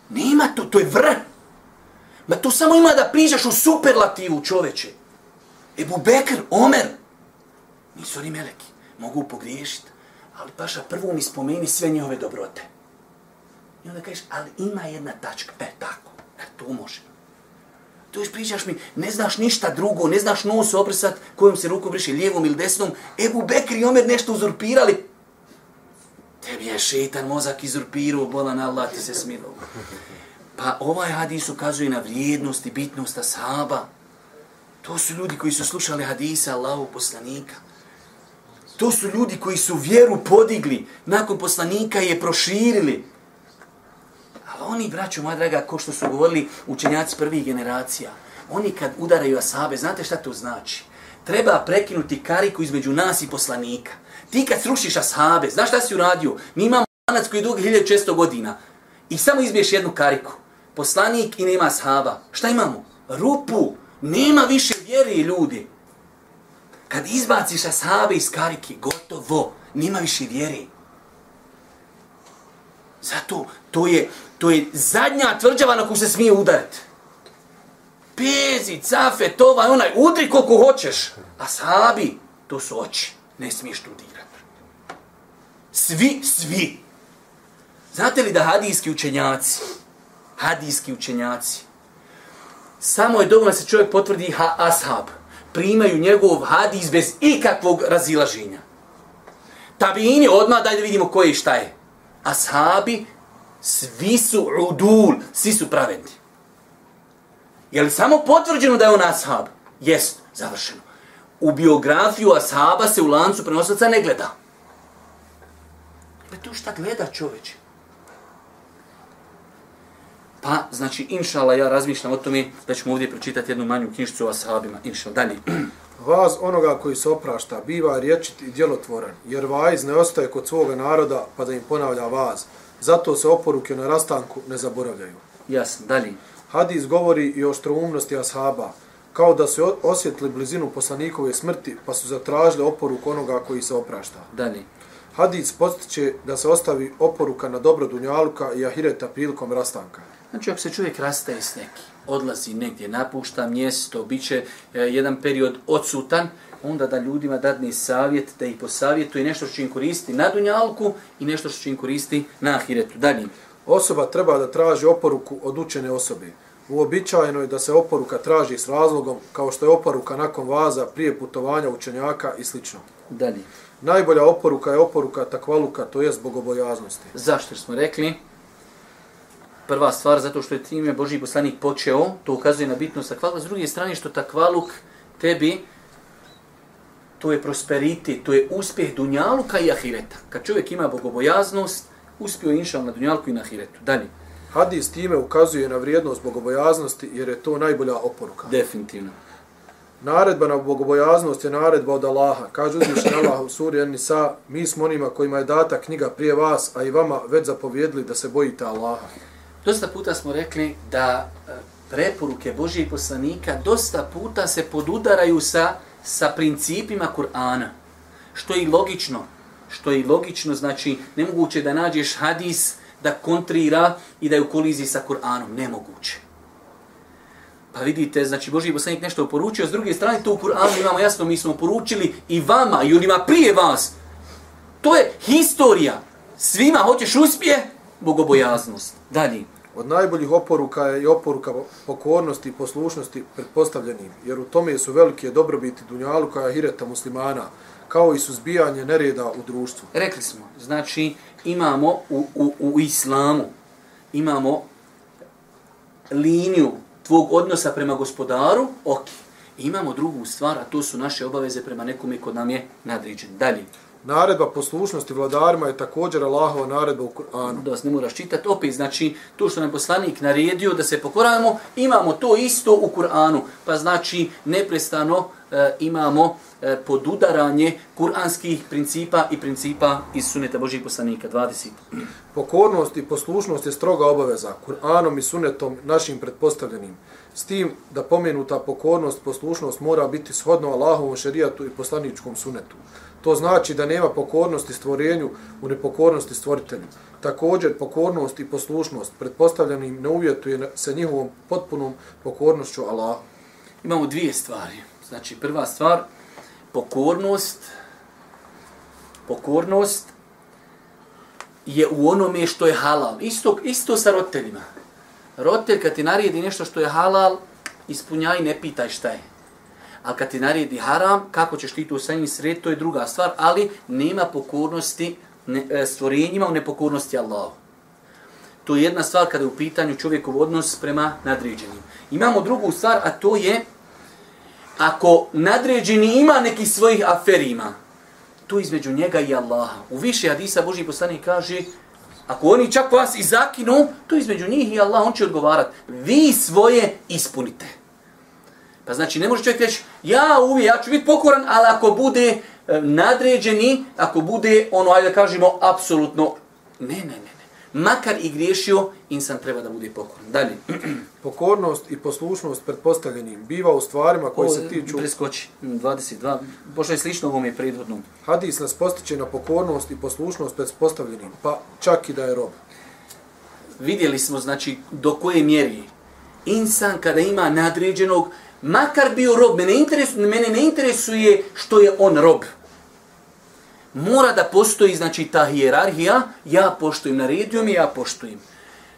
nema to, to je vrh. Ma to samo ima da priđaš u superlativu čoveče. Ebu Bekr, Omer, nisu oni meleki, mogu pogriješiti, ali paša prvo mi spomeni sve njihove dobrote. I onda kažeš, ali ima jedna tačka. E, tako. E, to može. To još pričaš mi, ne znaš ništa drugo, ne znaš nos obrisat, kojom se rukom briši, lijevom ili desnom. Ebu Bekr i Omer nešto uzurpirali. Tebi je šetan mozak izurpirao, bolan Allah ti se smilo. Pa ovaj hadis ukazuje na vrijednost i bitnost ashaba. To su ljudi koji su slušali hadisa Allahu poslanika. To su ljudi koji su vjeru podigli, nakon poslanika je proširili. Ali oni, braćo moja draga, ko što su govorili učenjaci prvih generacija, oni kad udaraju asabe, znate šta to znači? Treba prekinuti kariku između nas i poslanika. Ti kad srušiš asabe, znaš šta si uradio? Mi imamo lanac koji je dug 1600 godina i samo izbiješ jednu kariku. Poslanik i nema ashaba. Šta imamo? Rupu. Nema više vjeri ljudi. Kad izbaciš ashabe iz karike, gotovo. Nema više vjeri. Zato to je, to je zadnja tvrđava na koju se smije udariti. Pezi, cafe, tova, onaj, udri koliko hoćeš. A sabi, to su oči. Ne smiješ tu dirati. Svi, svi. Znate li da hadijski učenjaci, hadijski učenjaci, Samo je dovoljno da se čovjek potvrdi ha ashab. Primaju njegov hadis bez ikakvog razilaženja. Tabini odmah da vidimo ko je i šta je. Ashabi, svi su udul, svi su pravedni. Je li samo potvrđeno da je on ashab? Jest, završeno. U biografiju ashaba se u lancu prenosaca ne gleda. Pa tu šta gleda čoveče? Pa, znači, inšala, ja razmišljam o tome da ćemo ovdje pročitati jednu manju knjižicu o ashabima. Inšala, dalje. Vaz onoga koji se oprašta biva rječit i djelotvoran, jer vajz ne ostaje kod svoga naroda pa da im ponavlja vaz. Zato se oporuke na rastanku ne zaboravljaju. Jasno, dalje. Hadis govori i o štroumnosti ashaba, kao da su osjetili blizinu poslanikove smrti pa su zatražili oporuku onoga koji se oprašta. Dalje. Hadis postiče da se ostavi oporuka na dobro dunjaluka i ahireta prilikom rastanka. Znači, ako se čovjek rastaje s neki, odlazi negdje, napušta mjesto, bit će e, jedan period odsutan, onda da ljudima dadne savjet, da ih posavjetuje nešto što će im koristi na dunjalku i nešto što će im koristi na ahiretu. Dalje. Osoba treba da traži oporuku od učene osobe. Uobičajeno je da se oporuka traži s razlogom, kao što je oporuka nakon vaza, prije putovanja učenjaka i sl. Dalje. Najbolja oporuka je oporuka takvaluka, to je zbog obojaznosti. Zašto smo rekli? Prva stvar, zato što je time Boži poslanik počeo, to ukazuje na bitnost takvaluka. S druge strane, što takvaluk tebi, to je prosperiti, to je uspjeh dunjaluka i ahireta. Kad čovjek ima bogobojaznost, uspio inšal na dunjalku i na ahiretu. Dalje. Hadis time ukazuje na vrijednost bogobojaznosti jer je to najbolja oporuka. Definitivno. Naredba na bogobojaznost je naredba od Allaha. Kaže uzvišen Allah u suri An-Nisa, mi smo onima kojima je data knjiga prije vas, a i vama već zapovjedili da se bojite Allaha. Dosta puta smo rekli da e, preporuke Božijeg poslanika dosta puta se podudaraju sa, sa principima Kur'ana. Što je i logično. Što je i logično, znači nemoguće da nađeš hadis da kontrira i da je u koliziji sa Kur'anom. Nemoguće. Pa vidite, znači Boži poslanik nešto poručio, s druge strane to u Kur'anu imamo jasno, mi smo poručili i vama i onima prije vas. To je historija. Svima hoćeš uspje, bogobojaznost. Dalje. Od najboljih oporuka je i oporuka pokornosti i poslušnosti predpostavljenim, jer u tome su velike dobrobiti Dunjaluka i Hireta muslimana, kao i suzbijanje nereda u društvu. Rekli smo, znači imamo u, u, u islamu, imamo liniju tvog odnosa prema gospodaru, ok. Imamo drugu stvar, a to su naše obaveze prema nekome kod nam je nadređen. Dalje. Naredba poslušnosti vladarima je također Allahova naredba u Kur'anu. Da vas ne moraš čitati. Opet, znači, to što nam poslanik naredio da se pokoravamo, imamo to isto u Kur'anu. Pa znači, neprestano e, imamo e, podudaranje kuranskih principa i principa iz suneta Božih poslanika. 20. Pokornost i poslušnost je stroga obaveza Kur'anom i sunetom našim pretpostavljenim. S tim da pomenuta pokornost, poslušnost mora biti shodno Allahovom šerijatu i poslaničkom sunetu. To znači da nema pokornosti stvorenju u nepokornosti stvoritelju. Također, pokornost i poslušnost pretpostavljenim ne uvjetuje se njihovom potpunom pokornošću Allahu. Imamo dvije stvari. Znači, prva stvar, pokornost, pokornost je u onome što je halal. Isto, isto sa roditeljima. Roditelj kad ti naredi nešto što je halal, ispunjaj, ne pitaj šta je. A kad ti naredi haram, kako ćeš ti to sa njim sred, to je druga stvar, ali nema pokornosti ne, e, stvorenjima u nepokornosti Allahu. To je jedna stvar kada je u pitanju čovjekov odnos prema nadređenim. Imamo drugu stvar, a to je ako nadređeni ima neki svojih aferima, to između njega i Allaha. U više hadisa Boži poslanik kaže, ako oni čak vas i zakinu, to između njih i Allah, on će odgovarati. Vi svoje ispunite. Pa znači, ne može čovjek reći, ja uvijek, ja ću biti pokoran, ali ako bude e, nadređeni, ako bude, ono, ajde da kažemo, apsolutno, ne, ne, ne, ne. Makar i griješio, insan treba da bude pokoran. Dalje. Pokornost i poslušnost pretpostavljenim biva u stvarima koji o, se tiču... Preskoči, 22. Pošto je slično ovom je predvodnom. Hadis nas postiče na pokornost i poslušnost pretpostavljenim, pa čak i da je rob. Vidjeli smo, znači, do koje mjeri insan kada ima nadređenog, makar bio rob, mene, interes, mene ne interesuje što je on rob. Mora da postoji, znači, ta hijerarhija, ja poštujem, naredio mi, ja poštujem.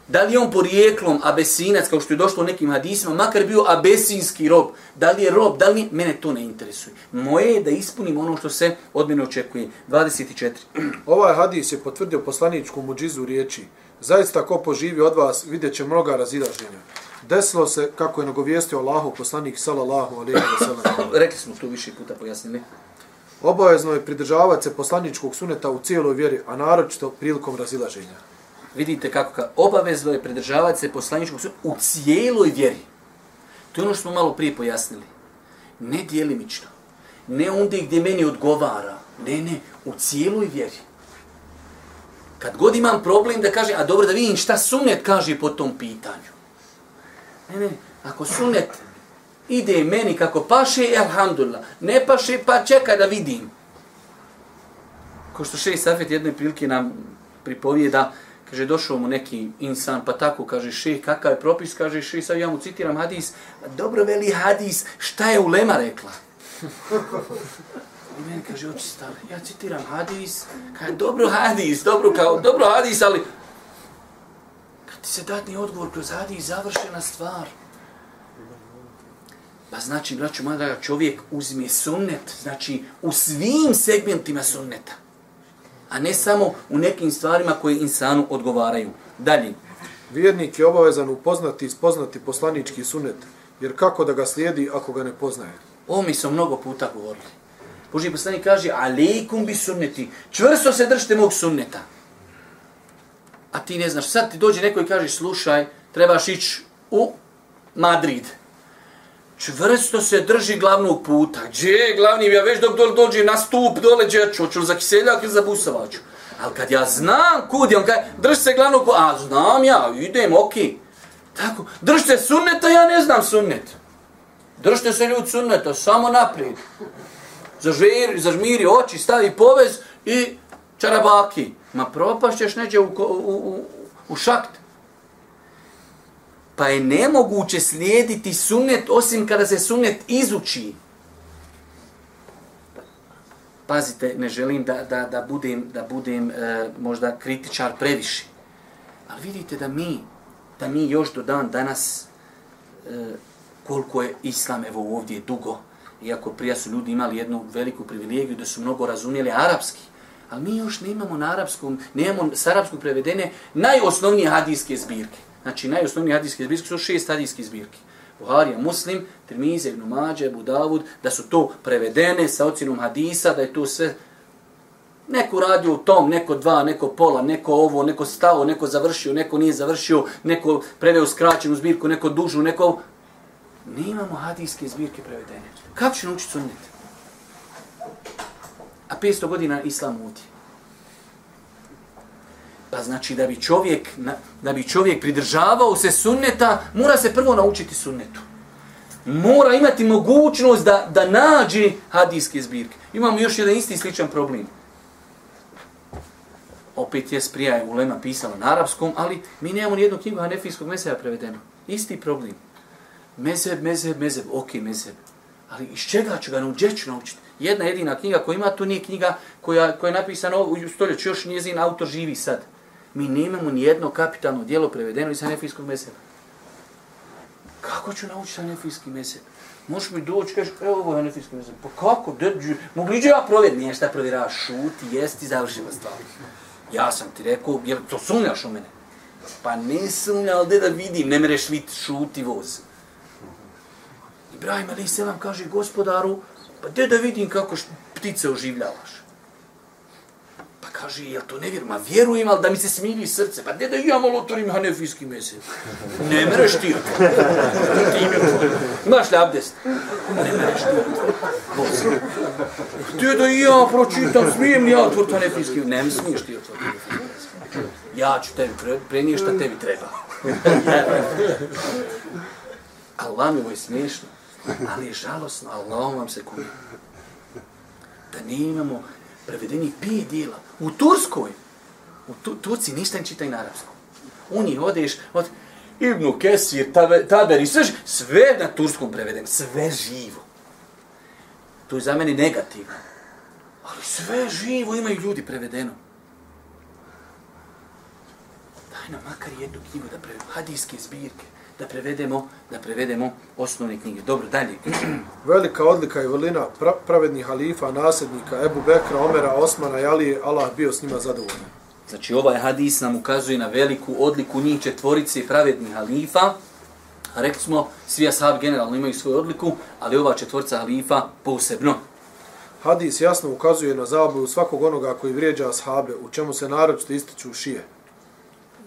Da li je on porijeklom abesinac, kao što je došlo u nekim hadisima, makar bio abesinski rob, da li je rob, da li mene to ne interesuje. Moje je da ispunim ono što se od mene očekuje. 24. Ovaj hadis je potvrdio poslaničku muđizu riječi. Zaista ko poživi od vas, vidjet će mnoga razilaženja. Desilo se, kako je nagovijestio Allahu poslanik, sallallahu alaihi wa sallam. Rekli smo to više puta pojasnili. Obavezno je pridržavati se poslaničkog suneta u cijeloj vjeri, a naročito prilikom razilaženja. Vidite kako ka obavezno je pridržavati se poslaničkog suneta u cijeloj vjeri. To je ono što smo malo prije pojasnili. Ne dijelimično. Ne onda gdje meni odgovara. Ne, ne, u cijeloj vjeri. Kad god imam problem da kažem, a dobro da vidim šta sunet kaže po tom pitanju. Ne, ne, ako sunet ide meni kako paše, alhamdulillah. Ne paše, pa čekaj da vidim. Ko što Šej Safet jedne prilike nam pripovijeda, kaže, došao mu neki insan, pa tako, kaže, še, kakav je propis, kaže, še, sad ja mu citiram hadis, dobro veli hadis, šta je ulema rekla? I meni kaže, oči stale, ja citiram hadis, kaže, dobro hadis, dobro, kao, dobro hadis, ali ti se datni odgovor kroz hadis, završena stvar. Pa znači, braću, moja draga, čovjek uzme sunnet, znači u svim segmentima sunneta, a ne samo u nekim stvarima koje insanu odgovaraju. Dalje. Vjernik je obavezan upoznati i spoznati poslanički sunnet, jer kako da ga slijedi ako ga ne poznaje? Ovo mi smo mnogo puta govorili. Boži poslanik kaže, alejkum bi sunneti, čvrsto se držite mog sunneta. A ti ne znaš, sad ti dođe neko i kaže, slušaj, trebaš ići u Madrid čvrsto se drži glavnog puta. Gdje je glavni, ja već dok dole dođe na stup dole, gdje ću, hoću za kiseljak ili za busavaču. Ali kad ja znam kud je, on kaže, drži se glavnog puta, a znam ja, idem, okej. Okay. Tako, držite sunneta, ja ne znam sunnet. Držite se ljud sunneta, samo naprijed. Zažmiri, zažmiri oči, stavi povez i čarabaki. Ma propašćeš neđe u, u, u, u šakt pa je nemoguće slijediti sunnet osim kada se sunnet izuči. Pazite, ne želim da, da, da budem, da budem e, možda kritičar previše. Ali vidite da mi, da mi još do dan danas, e, koliko je islam evo ovdje dugo, iako prija su ljudi imali jednu veliku privilegiju da su mnogo razumijeli arapski, ali mi još nemamo na arapskom, nemamo s arapskog prevedene najosnovnije hadijske zbirke. Znači, najosnovnije hadijske zbirke su šest hadijskih zbirki. Buharija, Muslim, Tirmize, Ibn Mađe, Abu Davud, da su to prevedene sa ocjenom hadisa, da je to sve neko radio u tom, neko dva, neko pola, neko ovo, neko stao, neko završio, neko nije završio, neko preveo skraćenu zbirku, neko dužu, neko... Ne imamo hadijske zbirke prevedene. Kako će naučiti sunnet? A 500 godina islam udi. Pa znači da bi čovjek, da bi čovjek pridržavao se sunneta, mora se prvo naučiti sunnetu. Mora imati mogućnost da, da nađe hadijske zbirke. Imamo još jedan isti sličan problem. Opet je sprija je Ulema pisala na arapskom, ali mi nemamo nijednu knjigu hanefijskog meseja prevedeno. Isti problem. Mezeb, mezeb, mezeb, ok, mezeb. Ali iz čega ću ga naučiti? naučiti? Jedna jedina knjiga koja ima, to nije knjiga koja, koja je napisana u stoljeću, još njezin autor živi sad mi nemamo ni jedno kapitalno dijelo prevedeno iz hanefijskog mesela. Kako ću naučiti hanefijski mesel? Možeš mi doći, kažeš, evo ovo je hanefijski mesel. Pa kako? Drđu. Mogli ću ja provjeriti? Nije šta provjerava, šuti, jesti, završila stvar. Ja sam ti rekao, jer to sumnjaš u mene? Pa ne sumnja, ali da vidim, ne mereš vidjeti, šuti voz. Ibrahim Ali Selam kaže gospodaru, pa gdje da vidim kako ptice oživljavaš? Pa kaže, jel to ne vjerujem? Ma vjerujem, ali da mi se smiri srce. Pa gdje da ja malo otvorim hanefijski mesec? Ne mereš ti. Imaš li abdest? Ne mereš ti to. Gdje da ja pročitam, smijem li ja otvoriti hanefijski? Ne smiješ ti otvoriti Ja ću tebi prenijeti šta tebi treba. Allah mi ovo je smiješno. Ali je žalosno, Allahom vam se kuje. Da ne imamo prevedeni pet dijela. U Turskoj, u tu, Turci ništa ne čitaj na arapskom. U njih odeš, od Ibnu Kesir, Taberi, sve, sve na turskom prevedem, sve živo. To je za mene negativno. Ali sve živo imaju ljudi prevedeno. Daj nam makar jednu knjigu da prevedemo, hadijske zbirke, da prevedemo, da prevedemo osnovne knjige. Dobro, dalje. Velika odlika i velina pra, pravednih halifa, nasljednika, Ebu Bekra, Omera, Osmana i Alije, Allah bio s njima zadovoljan. Znači, ovaj hadis nam ukazuje na veliku odliku njih četvorice pravednih halifa. Rekli smo, svi ashab generalno imaju svoju odliku, ali ova četvorica halifa posebno. Hadis jasno ukazuje na zabudu svakog onoga koji vrijeđa ashabe, u čemu se naročito ističu šije.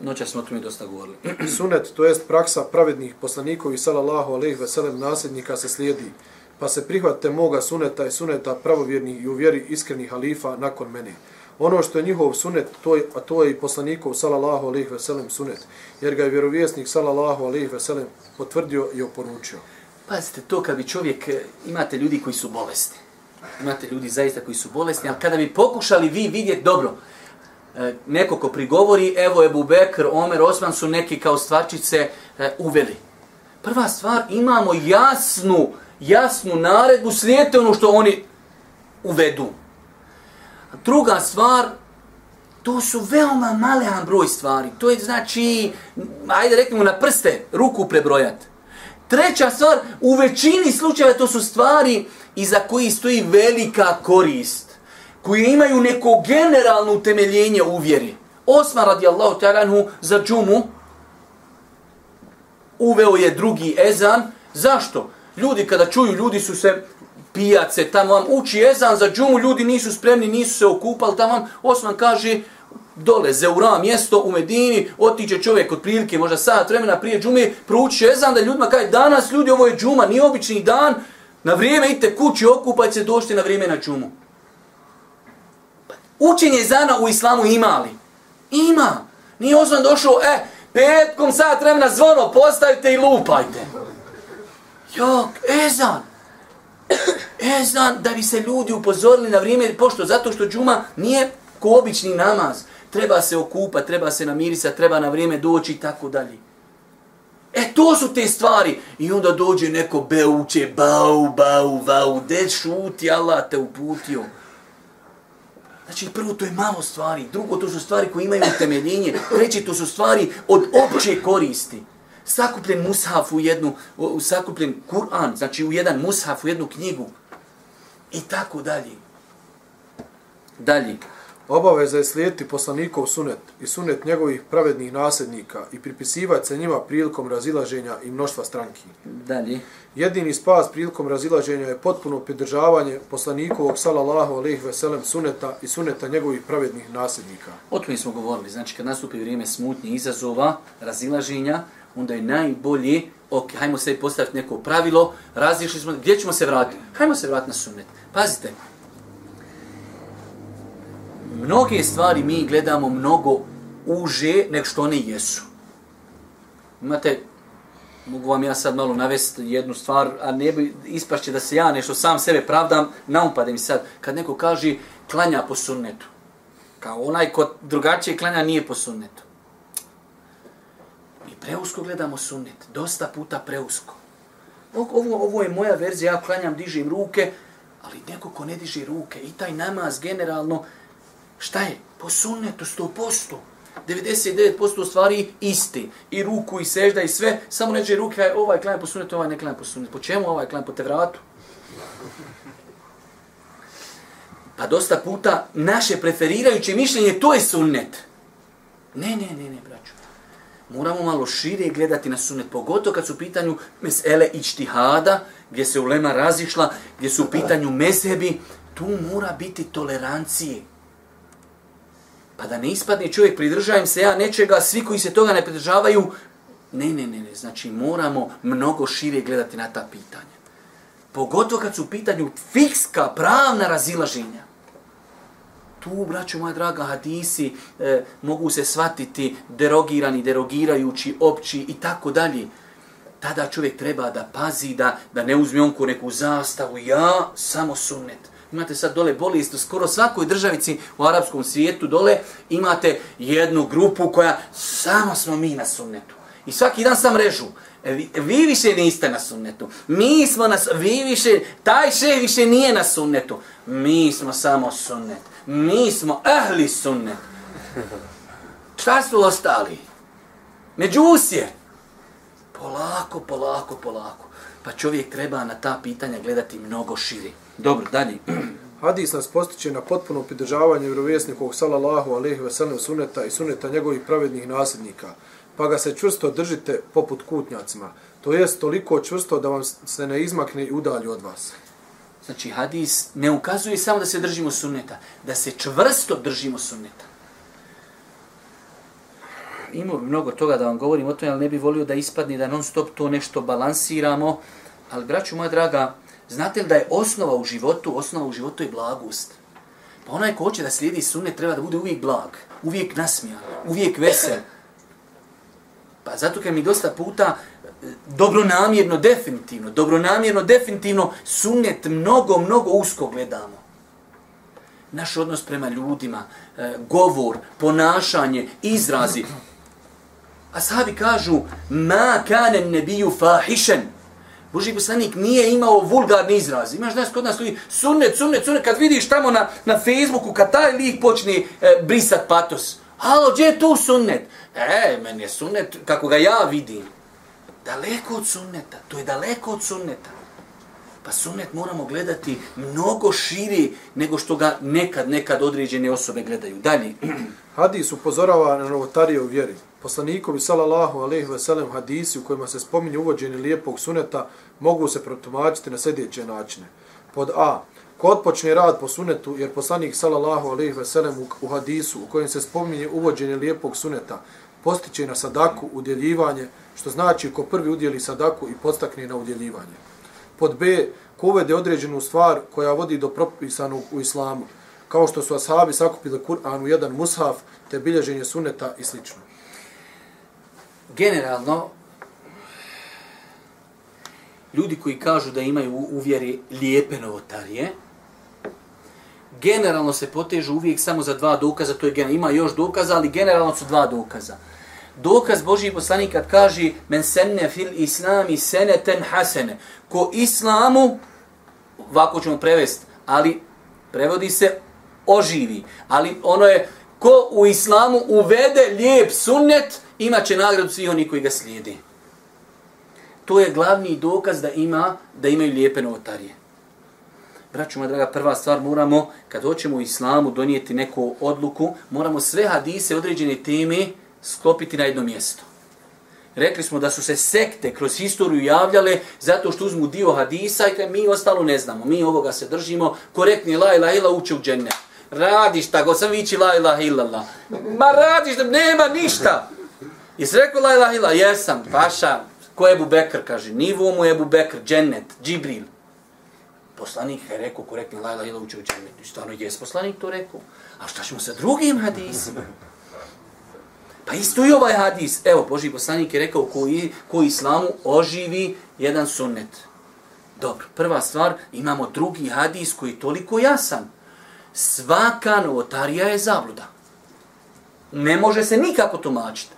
Noća smo o tome dosta govorili. Sunet, to jest praksa pravednih poslanikovi, salallahu alaihi veselem, nasljednika se slijedi, pa se prihvate moga suneta i suneta pravovjernih i uvjeri iskrenih halifa nakon mene. Ono što je njihov sunet, to je, a to je i poslanikov, salallahu alaihi veselem, sunet, jer ga je vjerovjesnik, salallahu alaihi veselem, potvrdio i oporučio. Pazite, to kad bi čovjek, e, imate ljudi koji su bolesni. Imate ljudi zaista koji su bolesni, ali kada bi pokušali vi vidjeti dobro, e, neko ko prigovori, evo Ebu Bekr, Omer, Osman su neki kao stvarčice e, uveli. Prva stvar, imamo jasnu, jasnu naredbu, slijete ono što oni uvedu. Druga stvar, to su veoma malehan broj stvari. To je znači, ajde reknemo na prste, ruku prebrojati. Treća stvar, u većini slučajeva to su stvari iza koji stoji velika korist, koji imaju neko generalno utemeljenje u vjeri. Osman radijallahu ta'lanhu za džumu uveo je drugi ezan. Zašto? Ljudi kada čuju, ljudi su se pijace, tamo vam uči ezan za džumu, ljudi nisu spremni, nisu se okupali, tamo vam Osman kaže, dole, zeura mjesto u Medini, otiče čovjek od prilike, možda sat vremena prije džume, prouči ezan da ljudima kaže, danas ljudi, ovo je džuma, nije obični dan, na vrijeme idite kući, okupajte se, došte na vrijeme na džumu. Učenje zana u islamu imali? Ima. Nije Osman došao, e, petkom sat vremena zvono, postavite i lupajte. Jok, ezan. Ezan da bi se ljudi upozorili na vrijeme, pošto zato što džuma nije ko obični namaz. Treba se okupa, treba se namirisa, treba na vrijeme doći i tako dalje. E, to su te stvari. I onda dođe neko beuče, bau, bau, bau, de šuti, Allah te uputio. Znači, prvo, to je malo stvari. Drugo, to su stvari koje imaju utemeljenje. Treći, to su stvari od opće koristi. Sakupljen mushaf u jednu, u sakupljen Kur'an, znači u jedan mushaf, u jednu knjigu. I tako dalje. Dalje. Obaveza je slijediti poslanikov sunet i sunet njegovih pravednih nasljednika i pripisivati se njima prilikom razilaženja i mnoštva stranki. Dalje. Jedini spas prilikom razilaženja je potpuno pridržavanje poslanikovog salallahu alaihi veselem suneta i suneta njegovih pravednih nasljednika. O tome smo govorili. Znači, kad nastupi vrijeme smutnje izazova, razilaženja, onda je najbolje, ok, hajmo se postaviti neko pravilo, razlišli smo, gdje ćemo se vratiti? Hajmo se vratiti na sunnet. Pazite, mnoge stvari mi gledamo mnogo uže nek što one jesu. Imate, mogu vam ja sad malo navesti jednu stvar, a ne bi ispašće da se ja nešto sam sebe pravdam, naumpade mi sad, kad neko kaže klanja po sunnetu. Kao onaj ko drugačije klanja nije po sunnetu. Mi preusko gledamo sunnet, dosta puta preusko. Ovo, ovo je moja verzija, ja klanjam, dižem ruke, ali neko ko ne diže ruke i taj namaz generalno, Šta je? Po sunnetu, sto posto. 99% stvari isti. I ruku, i sežda, i sve. Samo neđe ruke, ovaj klanja po sunnetu, ovaj ne klanja po sunnetu. Po čemu ovaj klanja? Po te vratu? Pa dosta puta naše preferirajuće mišljenje, to je sunnet. Ne, ne, ne, ne, braću. Moramo malo šire gledati na sunnet, pogotovo kad su u pitanju mesele i gdje se ulema razišla, gdje su u pitanju mezhebi, tu mora biti tolerancije. Pa da ne ispadne čovjek, pridržajem se ja nečega, svi koji se toga ne pridržavaju, ne, ne, ne, ne, znači moramo mnogo šire gledati na ta pitanja. Pogotovo kad su u pitanju fikska, pravna razilaženja. Tu, braću moja draga, hadisi e, mogu se shvatiti derogirani, derogirajući, opći i tako dalje. Tada čovjek treba da pazi, da, da ne uzme onku neku zastavu, ja samo sunnet imate sad dole bolest u skoro svakoj državici u arapskom svijetu dole, imate jednu grupu koja samo smo mi na sunnetu. I svaki dan sam režu. E, vi, vi više niste na sunnetu. Mi smo na vi više, taj še više nije na sunnetu. Mi smo samo sunnet. Mi smo ahli sunnet. Šta su ostali? Međusje. Polako, polako, polako. Pa čovjek treba na ta pitanja gledati mnogo širi. Dobro, dalje. Hadis nas postiče na potpuno pridržavanje vjerovjesnikovog sallallahu alejhi ve sellem suneta i suneta njegovih pravednih nasljednika. Pa ga se čvrsto držite poput kutnjacima. To jest toliko čvrsto da vam se ne izmakne i udalji od vas. Znači, hadis ne ukazuje samo da se držimo sunneta, da se čvrsto držimo sunneta. Imao bi mnogo toga da vam govorim o tome, ali ne bi volio da ispadne da non stop to nešto balansiramo. Ali, braću moja draga, znate li da je osnova u životu, osnova u životu je blagost? Pa onaj ko hoće da slijedi sunne treba da bude uvijek blag, uvijek nasmijan, uvijek vesel. Pa zato kad mi dosta puta e, dobronamjerno, definitivno, dobronamjerno, definitivno, sunnet mnogo, mnogo usko gledamo. Naš odnos prema ljudima, e, govor, ponašanje, izrazi. A kažu, ma kane nebiju fahišen. Boži poslanik nije imao vulgarni izraz. Imaš danas kod nas ljudi, sunnet, sunnet, sunnet, kad vidiš tamo na, na Facebooku, kad taj lik počne e, brisat patos. Halo, gdje je tu sunnet? E, meni je sunnet kako ga ja vidim daleko od sunneta. To je daleko od sunneta. Pa sunnet moramo gledati mnogo širi nego što ga nekad, nekad određene osobe gledaju. Dalje. Hadis upozorava na novotarije u vjeri. Poslanikovi sallallahu alejhi ve sellem hadisi u kojima se spominje uvođenje lijepog suneta mogu se protumačiti na sljedeće načine. Pod A. Ko otpočne rad po sunetu, jer poslanik sallallahu alejhi ve sellem u hadisu u kojem se spominje uvođenje lijepog suneta postiče na sadaku udjeljivanje, što znači ko prvi udjeli sadaku i podstakne na udjeljivanje. Pod B, ko uvede određenu stvar koja vodi do propisanog u islamu, kao što su ashabi sakupili Kur'an u jedan mushaf, te bilježenje suneta i slično. Generalno, ljudi koji kažu da imaju u vjeri lijepe novotarije, generalno se potežu uvijek samo za dva dokaza, to je generalno, ima još dokaza, ali generalno su dva dokaza dokaz Božji poslanik kad kaže men senne fil islami seneten hasene. Ko islamu, ovako ćemo prevesti, ali prevodi se oživi. Ali ono je, ko u islamu uvede lijep sunnet, imaće nagradu svi oni koji ga slijedi. To je glavni dokaz da ima da imaju lijepe novotarije. Braću moja draga, prva stvar moramo, kad hoćemo u islamu donijeti neku odluku, moramo sve hadise određene teme sklopiti na jedno mjesto. Rekli smo da su se sekte kroz historiju javljale zato što uzmu dio hadisa i mi ostalo ne znamo. Mi ovoga se držimo, korektni la ilaha ila uče u dženne. Radiš tako, sam vići la ilaha illallah. Ma radiš da nema ništa. Jesi rekao la ilaha ila? Jesam, paša. Ko je Ebu Bekr, kaže. Nivo mu je Ebu Bekr, džennet, džibril. Poslanik je rekao korektni la ilaha ila uče u džennet. I stvarno je poslanik to rekao. A šta ćemo sa drugim hadisima? Pa isto i ovaj hadis. Evo, Boži poslanik je rekao koji, koji islamu oživi jedan sunnet. Dobro, prva stvar, imamo drugi hadis koji je toliko jasan. Svaka novotarija je zabluda. Ne može se nikako tumačiti.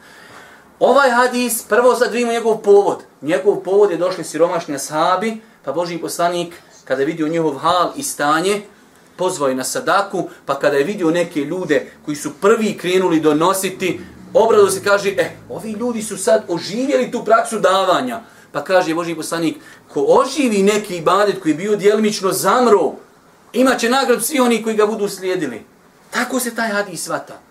Ovaj hadis, prvo sad vidimo njegov povod. Njegov povod je došli siromašni ashabi, pa Boži poslanik, kada je vidio njihov hal i stanje, pozvao je na sadaku, pa kada je vidio neke ljude koji su prvi krenuli donositi, obradu se kaže, e, ovi ljudi su sad oživjeli tu praksu davanja. Pa kaže Boži poslanik, ko oživi neki ibadet koji je bio dijelimično zamro, imaće nagrad svi oni koji ga budu slijedili. Tako se taj hadis svata.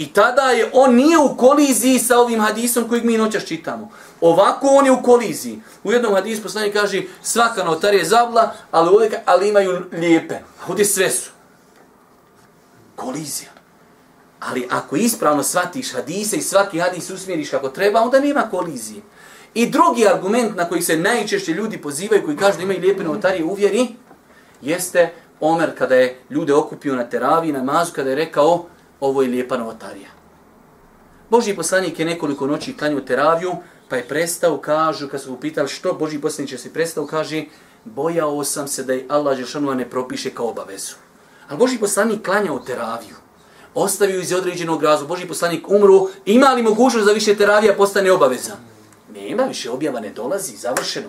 I tada je, on nije u koliziji sa ovim hadisom kojeg mi noćas čitamo. Ovako on je u koliziji. U jednom hadisu poslanik kaže, svaka notar je zabla, ali, ovdje, ali imaju lijepe. A ovdje sve su. Kolizija. Ali ako ispravno shvatiš hadise i svaki hadis usmjeriš kako treba, onda nema kolizije. I drugi argument na koji se najčešće ljudi pozivaju, koji kažu da imaju lijepe novotarije uvjeri, jeste Omer kada je ljude okupio na teravi, na mazu, kada je rekao ovo je lijepa novotarija. Boži poslanik je nekoliko noći klanju teraviju, pa je prestao, kažu, kad su upitali što, Boži poslanik će se prestao, kaže, bojao sam se da je Allah Žešanova ne propiše kao obavezu. Ali Boži poslanik klanjao teraviju ostavio iz određenog razloga, Boži poslanik umru, ima li mogućnost da više teravija postane obaveza? Nema više, objava ne dolazi, završeno.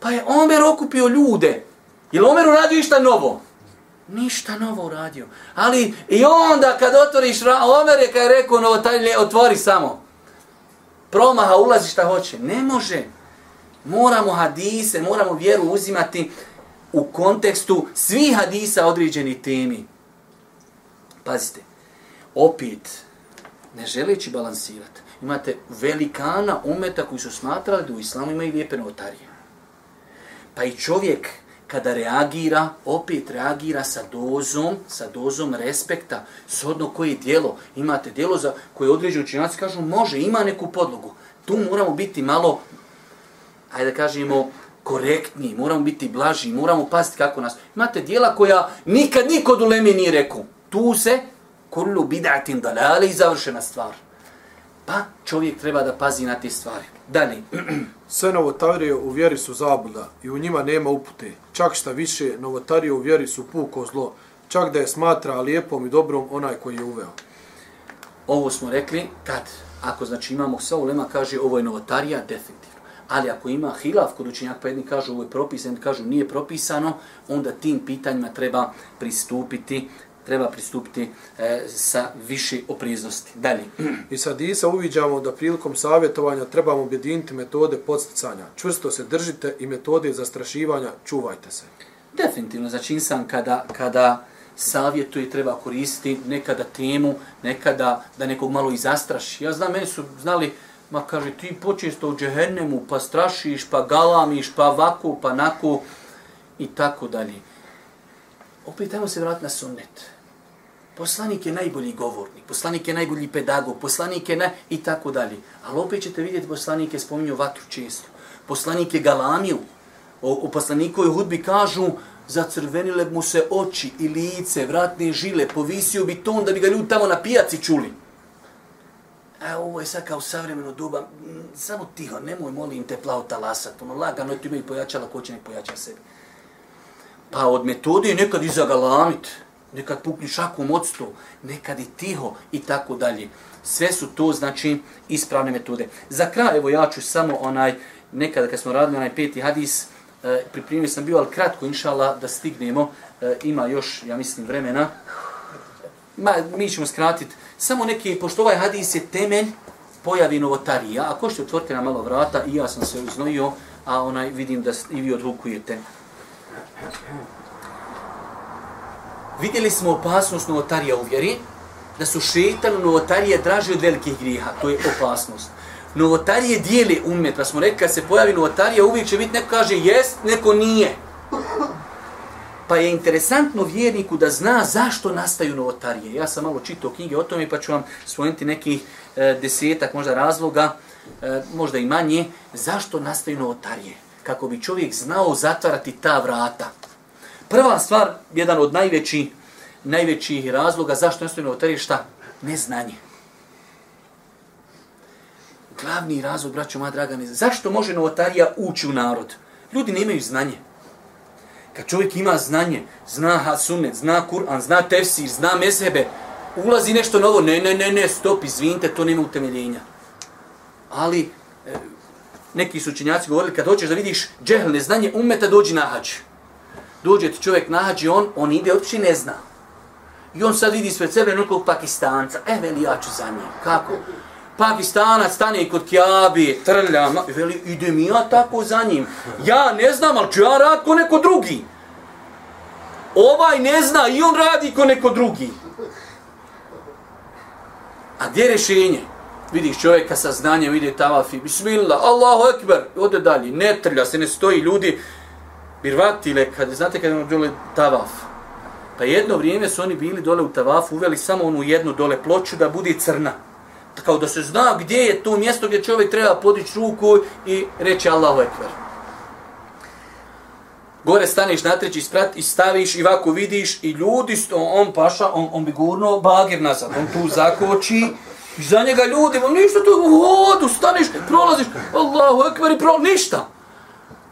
Pa je Omer okupio ljude. Je li Omer uradio išta novo? Ništa novo uradio. Ali i onda kad otvoriš, Omer je kad je rekao novotarije, otvori samo. promaha, ulazi šta hoće. Ne može. Moramo hadise, moramo vjeru uzimati u kontekstu svih hadisa određeni temi. Pazite, opet, ne želeći balansirati, imate velikana umeta koji su smatrali da u islamu imaju lijepe novotarije. Pa i čovjek kada reagira, opet reagira sa dozom, sa dozom respekta, sodno koje dijelo. Imate dijelo za koje određuju učinjaci, kažu može, ima neku podlogu. Tu moramo biti malo, ajde da kažemo, korektni, moramo biti blaži, moramo paziti kako nas. Imate dijela koja nikad niko od uleme nije rekao. Tu se kullu bid'atin dalale i završena stvar. Pa čovjek treba da pazi na te stvari. Dalje. Sve novotarije u vjeri su zabluda i u njima nema upute. Čak šta više, novotarije u vjeri su puko zlo. Čak da je smatra lijepom i dobrom onaj koji je uveo. Ovo smo rekli kad, ako znači imamo sve ulema, kaže ovo je novotarija, definitivno. Ali ako ima hilaf kod učenjaka, pa jedni kažu ovo je propisano, kažu nije propisano, onda tim pitanjima treba pristupiti treba pristupiti e, sa više opriznosti. Dalje. I sad Isa uviđamo da prilikom savjetovanja trebamo objediniti metode podsticanja. Čvrsto se držite i metode zastrašivanja, čuvajte se. Definitivno, znači insan kada, kada savjetuje treba koristiti nekada temu, nekada da nekog malo i zastraši. Ja znam, meni su znali, ma kaže, ti počesto u džehennemu, pa strašiš, pa galamiš, pa vaku, pa naku, i tako dalje. Opet, ajmo se vratiti na sunnet. Poslanik je najbolji govornik, poslanik je najbolji pedagog, poslanik je na... i tako dalje. Ali opet ćete vidjeti poslanike spominju vatru često. Poslanik je galamiju. O, o poslanikovoj hudbi kažu zacrvenile mu se oči i lice, vratne žile, povisio bi ton da bi ga ljudi tamo na pijaci čuli. A ovo je sad kao savremeno doba, samo tiho, nemoj molim te plavo talasat, ono lagano ti imaju pojačala, ko će ne pojača sebi. Pa od metode je nekad iza galamit, nekad pukni šakom od sto, nekad i tiho i tako dalje. Sve su to, znači, ispravne metode. Za kraj, evo ja ću samo onaj, nekada kad smo radili onaj peti hadis, e, pripremio sam bio, ali kratko, inšala, da stignemo, e, ima još, ja mislim, vremena. Ma, mi ćemo skratiti. Samo neki, pošto ovaj hadis je temelj pojavi novotarija, ako što otvorite na malo vrata, i ja sam se uznojio, a onaj vidim da i vi odlukujete vidjeli smo opasnost novotarija u vjeri, da su šeitanu novotarije draže od velikih griha, to je opasnost. Novotarije dijeli umet, pa smo rekli, kad se pojavi novotarija, uvijek će biti neko kaže jest, neko nije. Pa je interesantno vjerniku da zna zašto nastaju novotarije. Ja sam malo čitao knjige o tome, pa ću vam spomenuti nekih e, desetak možda razloga, e, možda i manje, zašto nastaju novotarije. Kako bi čovjek znao zatvarati ta vrata. Prva stvar, jedan od najvećih najvećih razloga zašto nastoji novotarije, šta? Neznanje. Glavni razlog, braćo moja draga, ne Zašto može novotarija ući u narod? Ljudi nemaju znanje. Kad čovjek ima znanje, zna Hasunet, zna Kur'an, zna Tefsir, zna Mezhebe, ulazi nešto novo, ne, ne, ne, ne, stop, izvinite, to nema utemeljenja. Ali, e, neki su učenjaci govorili, kad hoćeš da vidiš džehl, neznanje, umeta, dođi na hađu dođe ti čovjek nađi on, on ide, uopće ne zna. I on sad vidi sve sebe nekog pakistanca. E, veli, ja ću za njim. Kako? Pakistanac stane kod Kjabi, trlja, ma, veli, ide mi ja tako za njim. Ja ne znam, ali ću ja rad ko neko drugi. Ovaj ne zna i on radi ko neko drugi. A gdje je rješenje? Vidiš čovjeka sa znanjem, ide tavafi, bismillah, Allahu ekber, ode dalje, ne trlja se, ne stoji ljudi, birvatile, kad, znate kad imamo dole tavaf, pa jedno vrijeme su oni bili dole u tavafu, uveli samo onu jednu dole ploču da bude crna. Kao da se zna gdje je to mjesto gdje čovjek treba podići ruku i reći Allahu Ekber. Gore staneš na treći sprat i staviš i ovako vidiš i ljudi, on paša, on, on bi gurno bager nazad, on tu zakoči i za njega ljudi, on ništa tu u vodu, staneš, prolaziš, Allahu Ekber i prolaziš, ništa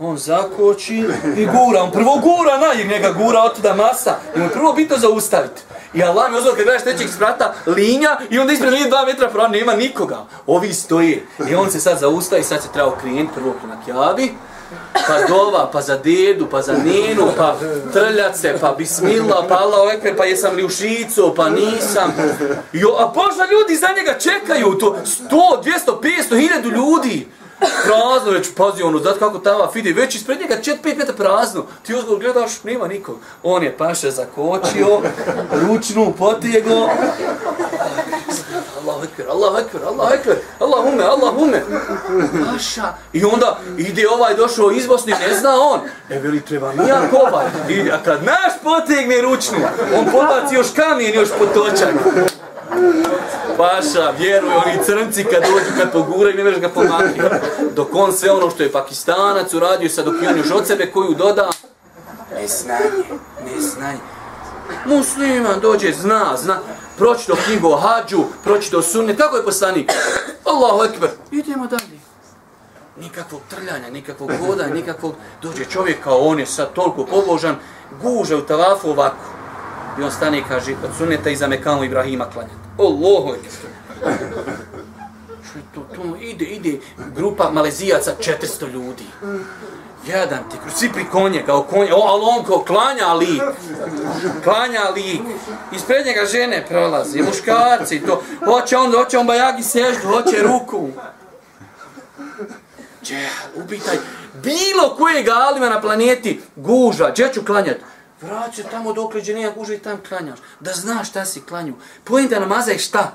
on zakoči i gura. On prvo gura na njega gura od tuda masa. I on prvo bitno zaustaviti. I Allah mi ozvao kad gledaš trećeg sprata linja i onda ispred linije dva metra prava nema nikoga. Ovi stoje. I on se sad zaustavi, sad se treba okrenuti prvo prema kjavi. Pa dova, pa za dedu, pa za nenu, pa trljace, pa bismila, pa Allah ekber, pa jesam li u šicu, pa nisam. Jo, a Boža ljudi za njega čekaju, to 100, 200, 500, 1000 ljudi. Prazno već, pazi ono, znate kako tava fidi, već ispred njega 4-5 metra prazno. Ti uzgor gledaš, nema nikog. On je paše zakočio, ručnu potijego. Allahu ekber, Allahu ekber, Allahu ekber, Allahume, Allahume. Paša. I onda ide ovaj došao iz Bosne, ne zna on. E, veli, treba mi ja ovaj. I, a kad naš potegne ručnu, on pobaci još kamen, još potočak. Paša, vjeruj, oni crnci kad dođu, kad poguraju, ne možeš ga pomahiti. Dok on sve ono što je pakistanac uradio, sad dok je on još od sebe koju doda, neznanje, neznanje. Musliman dođe, zna, zna, pročito knjigu o hađu, pročito sunne, kako je poslanik? Allahu ekber, idemo dalje. Nikakvog trljanja, nikakvog voda, nikakvog... Dođe čovjek kao on je sad toliko pobožan, guže u tavafu ovako. I on stane i kaže, od suneta iza Mekanu Ibrahima klanjati. Allahu ekber. To, to, ide, ide grupa malezijaca, 400 ljudi. Jedan ti, svi pri konje, kao konje, o, ali on kao klanja lik. Klanja lik. Ispred njega žene prolazi, muškarci, to. Hoće on, hoće on bajagi seždu, hoće ruku. Če, upitaj, Bilo kojeg alima na planeti guža, gdje ću klanjati? Vrat se tamo dok liđe nema guža i tam klanjaš. Da znaš šta si klanju. Pojim da namazaj šta?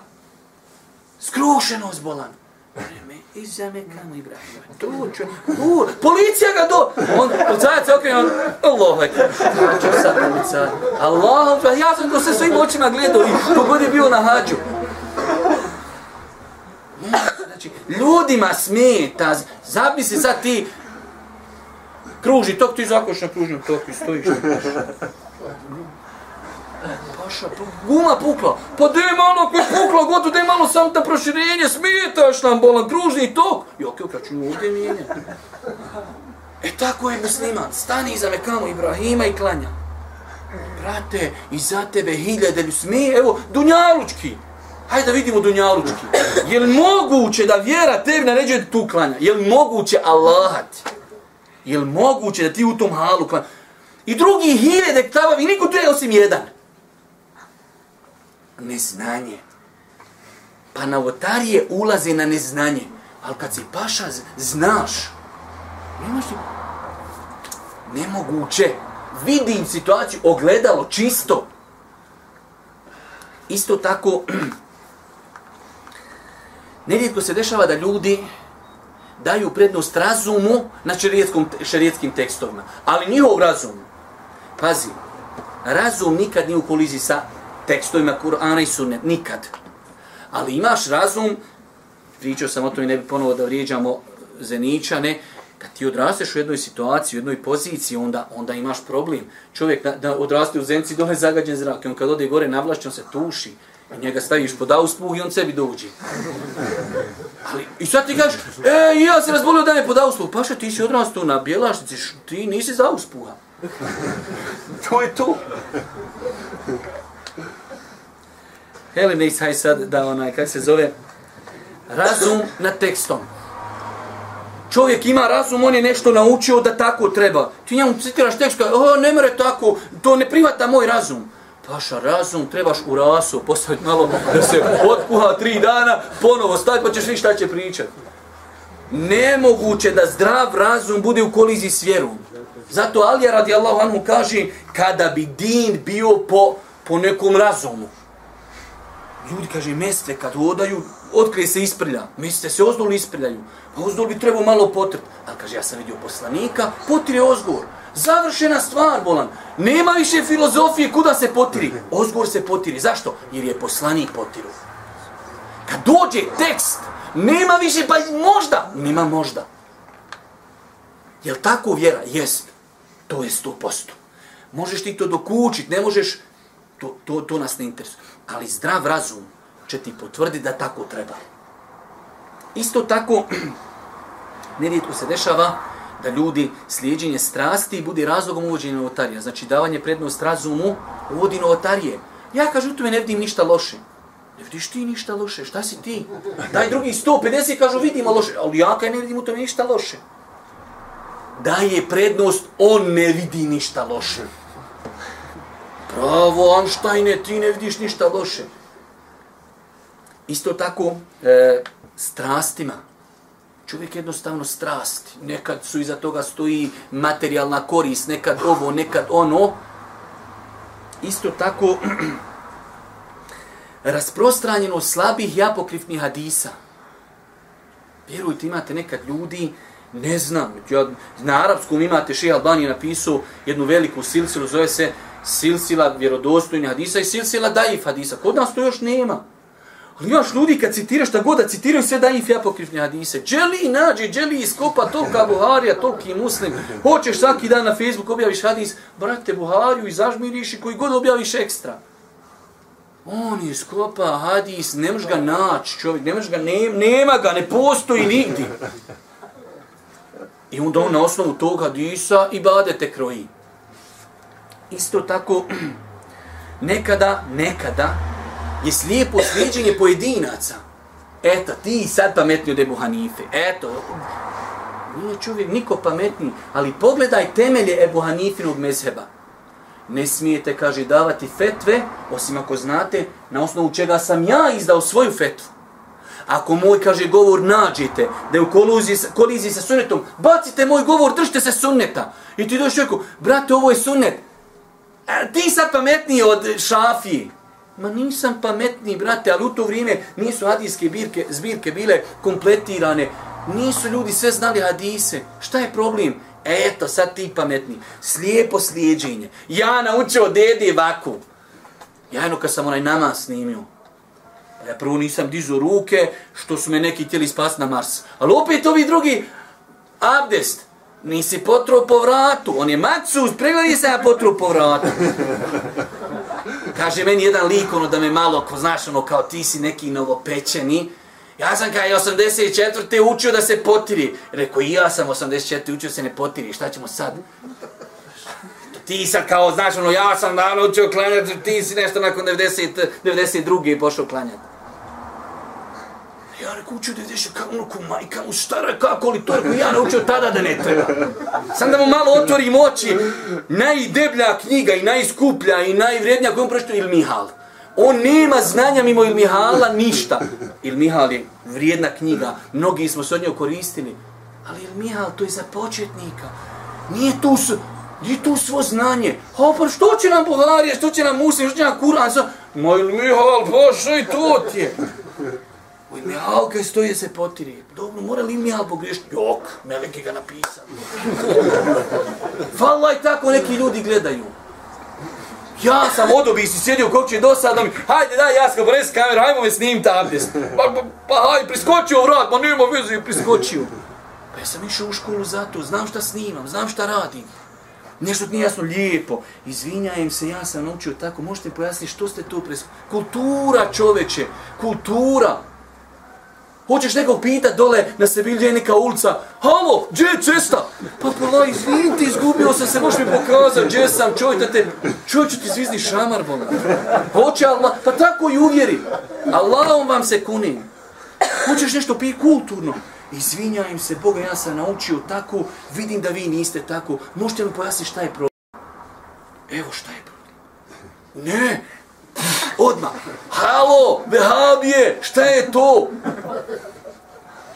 Skrušeno bolan. Vreme, iza me kamo Ibrahima. Tu ću, tu, policija ga do... On, policajac se okrenu, on, Allah, hađu ću sad policajac? Allah, ja sam to sve svojim očima gledao i kogod je bio na hađu. Znači, ljudima smeta, zamisli sad ti, kruži tok, ti zakoš na kružnom toku i stojiš. Paša, pa guma pukla. Pa de malo ko pukla, gotovo de malo sam ta proširenje, smetaš nam bolan kružni tok. Jo, okej, kad ću ovdje mijenjati. E tako je musliman, stani iza mekamu Ibrahima i klanja. Brate, iza tebe hiljade smije, evo, Dunjalučki. Hajde da vidimo Dunjalučki. Je li moguće da vjera tebi naređuje tu klanja? Je li moguće Allahat? Je li moguće da ti u tom halu klan... I drugi hiljade i niko tu je osim jedan. Neznanje. Pa na otarije ulaze na neznanje. Ali kad si paša, znaš. Nemaš ti... Nemoguće. Vidim situaciju, ogledalo, čisto. Isto tako, nerijetko se dešava da ljudi daju prednost razumu na šerijetskim tekstovima. Ali njihov razum, pazi, razum nikad nije u koliziji sa tekstovima Kur'ana i Sunnet, nikad. Ali imaš razum, pričao sam o tome, ne bi ponovo da vrijeđamo zeničane, kad ti odrasteš u jednoj situaciji, u jednoj poziciji, onda onda imaš problem. Čovjek da, da odraste u zenci, dole zagađen zrak, on kad ode gore navlašće, on se tuši. Njega staviš pod auspuh i on sebi dođe. Ali, I sad ti kažeš, e, ja se razbolio da me pod auspuh. Paša, ti si odrastao na bjelašnici, ti nisi za auspuha. to je to. Heli ne ishaj sad da onaj, kak se zove, razum na tekstom. Čovjek ima razum, on je nešto naučio da tako treba. Ti njemu citiraš tekst, kao, o, ne mere tako, to ne privata moj razum. Paša, razum trebaš u rasu, postaviti malo da se otkuha tri dana, ponovo stati pa ćeš vidjeti šta će pričat. Nemoguće da zdrav razum bude u koliziji s vjerom. Zato Alija radi Allahu anhu kaže kada bi din bio po, po nekom razumu. Ljudi kaže meste kad odaju, otkrije se isprlja. Meste se ozdol isprljaju. Pa ozdol bi trebao malo potrt. Ali kaže ja sam vidio poslanika, potire ozgor. Završena stvar, bolan. Nema više filozofije kuda se potiri. Ozgor se potiri. Zašto? Jer je poslanik potiru. Kad dođe tekst, nema više, pa možda. Nema možda. Jel tako vjera? Jest. To je sto posto. Možeš ti to dokučit, ne možeš, to, to, to nas ne interesuje. Ali zdrav razum će ti potvrdi da tako treba. Isto tako, nerijetko se dešava da ljudi slijedženje strasti bude razlogom uvođenja novotarija. Znači, davanje prednost razumu uvodi novotarije. Ja kažu, u tome ne vidim ništa loše. Ne vidiš ti ništa loše, šta si ti? Daj drugi 150, kažu, vidimo loše. Ali ja kaj ne vidim u tome ništa loše. daje prednost, on ne vidi ništa loše. Bravo, Einsteine, ti ne vidiš ništa loše. Isto tako, e, strastima. Čovjek jednostavno strasti. Nekad su iza toga stoji materijalna korist, nekad ovo, nekad ono. Isto tako, rasprostranjeno slabih i apokrifnih hadisa. Vjerujte, imate nekad ljudi, ne znam, ja, na arapskom imate Šeha Albani je napisao jednu veliku silsilu, zove se silsila vjerodostojnih hadisa i silsila daif hadisa. Kod nas to još nema. Ali imaš ljudi kad citiraš šta god da citiraju sve da i apokrifne hadise. Dželi nađi, dželi iskopa tolika Buharija, toliki muslim. Hoćeš svaki dan na Facebook objaviš hadis, brate Buhariju i zažmiriš i koji god objaviš ekstra. On iskopa hadis, ne možeš ga naći čovjek, ne možeš ga, ne, nema ga, ne postoji nigdje. I onda on na osnovu tog hadisa i badete kroji. Isto tako, nekada, nekada, je slijepo slijedženje pojedinaca. Eto, ti sad pametni od Ebu Hanife. Eto, nije čovjek niko pametni, ali pogledaj temelje Ebu Hanifinog mezheba. Ne smijete, kaže, davati fetve, osim ako znate na osnovu čega sam ja izdao svoju fetvu. Ako moj, kaže, govor nađete, da je u koliziji, koliziji sa sunnetom, bacite moj govor, držite se sunneta. I ti došli čovjeku, brate, ovo je sunnet. E, ti sad pametniji od šafije. Ma nisam pametni, brate, ali u to vrijeme nisu hadijske birke, zbirke bile kompletirane. Nisu ljudi sve znali hadise. Šta je problem? Eto, sad ti pametni. Slijepo slijedženje. Ja naučio dede vaku. Ja jedno kad sam onaj nama snimio. Ja prvo nisam dizu ruke, što su me neki htjeli spasti na Mars. Ali opet ovi drugi, abdest, nisi potro po vratu. On je macus, pregledaj se ja potro po vratu. Kaže meni jedan lik, ono da me malo, ko znaš, ono kao ti si neki novopečeni. Ja sam kaj 84. učio da se potiri. Rekao, i ja sam 84. učio da se ne potiri. Šta ćemo sad? Ti sad kao, znaš, ono, ja sam naučio klanjati, ti si nešto nakon 90, 92. pošao klanjati. Ja rekao, učio da ideš kao ono ko majka mu stara, kako li to, rekao, ja naučio tada da ne treba. Sam da mu malo otvorim oči, najdeblja knjiga i najskuplja i najvrednija koju on pročito, Il Mihal. On nema znanja mimo Ilmihala ništa. Ilmihal je vrijedna knjiga, mnogi smo se od nje koristili. Ali Ilmihal, to je za početnika. Nije tu, nije tu svo znanje. O, pa što će nam Buharija, što će nam Muslim, što će nam Kur'an? Moj Ilmihal, Mihal, pa bože, i to ti je. U ime Alka stoje se potiri. Dobro, mora li ime Alka pogriješiti? Jok, meleke ga napisao. Vala i tako neki ljudi gledaju. Ja sam odobi si sjedio kog će dosadno mi, hajde daj ja sam ponesi kameru, hajmo me snim ta abdest. Pa, pa, pa hajde, priskočio vrat, ma nema veze, priskočio. Pa ja sam išao u školu zato, znam šta snimam, znam šta radim. Nešto nije jasno, lijepo. Izvinjajem se, ja sam naučio tako, možete pojasniti što ste to pres... Kultura čoveče, kultura. Hoćeš nekog pitat dole na Sevilje neka ulica, halo, gdje je cesta? Pa pola, izvinite, ti, izgubio sam se, možeš mi pokazati gdje sam, čovjek da te, čovjek ću ti zvizni šamar, bola. Hoće Allah, pa tako i uvjeri. Allahom vam se kunim. Hoćeš nešto piti kulturno? Izvinjajem se, Boga, ja sam naučio tako, vidim da vi niste tako. Možete mi pojasniti šta je problem? Evo šta je problem. Ne, Odma. Halo, vehabije, šta je to?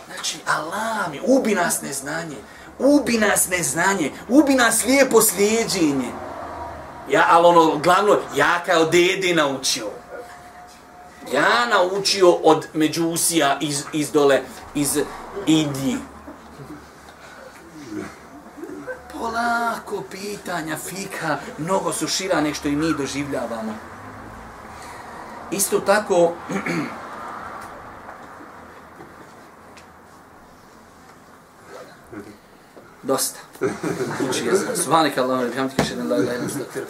Znači, Allah mi, ubi nas neznanje. Ubi nas neznanje. Ubi nas lijepo slijedženje. Ja, ali ono, glavno, ja kao dede naučio. Ja naučio od Međusija iz, iz dole, iz Indije. Polako pitanja, fika, mnogo su šira nek što i mi doživljavamo. Isto tako, dosta. Uči, ja sam. Subhanika Allahumma, bihamdika, šedin, la ilaha, ila, stakfir,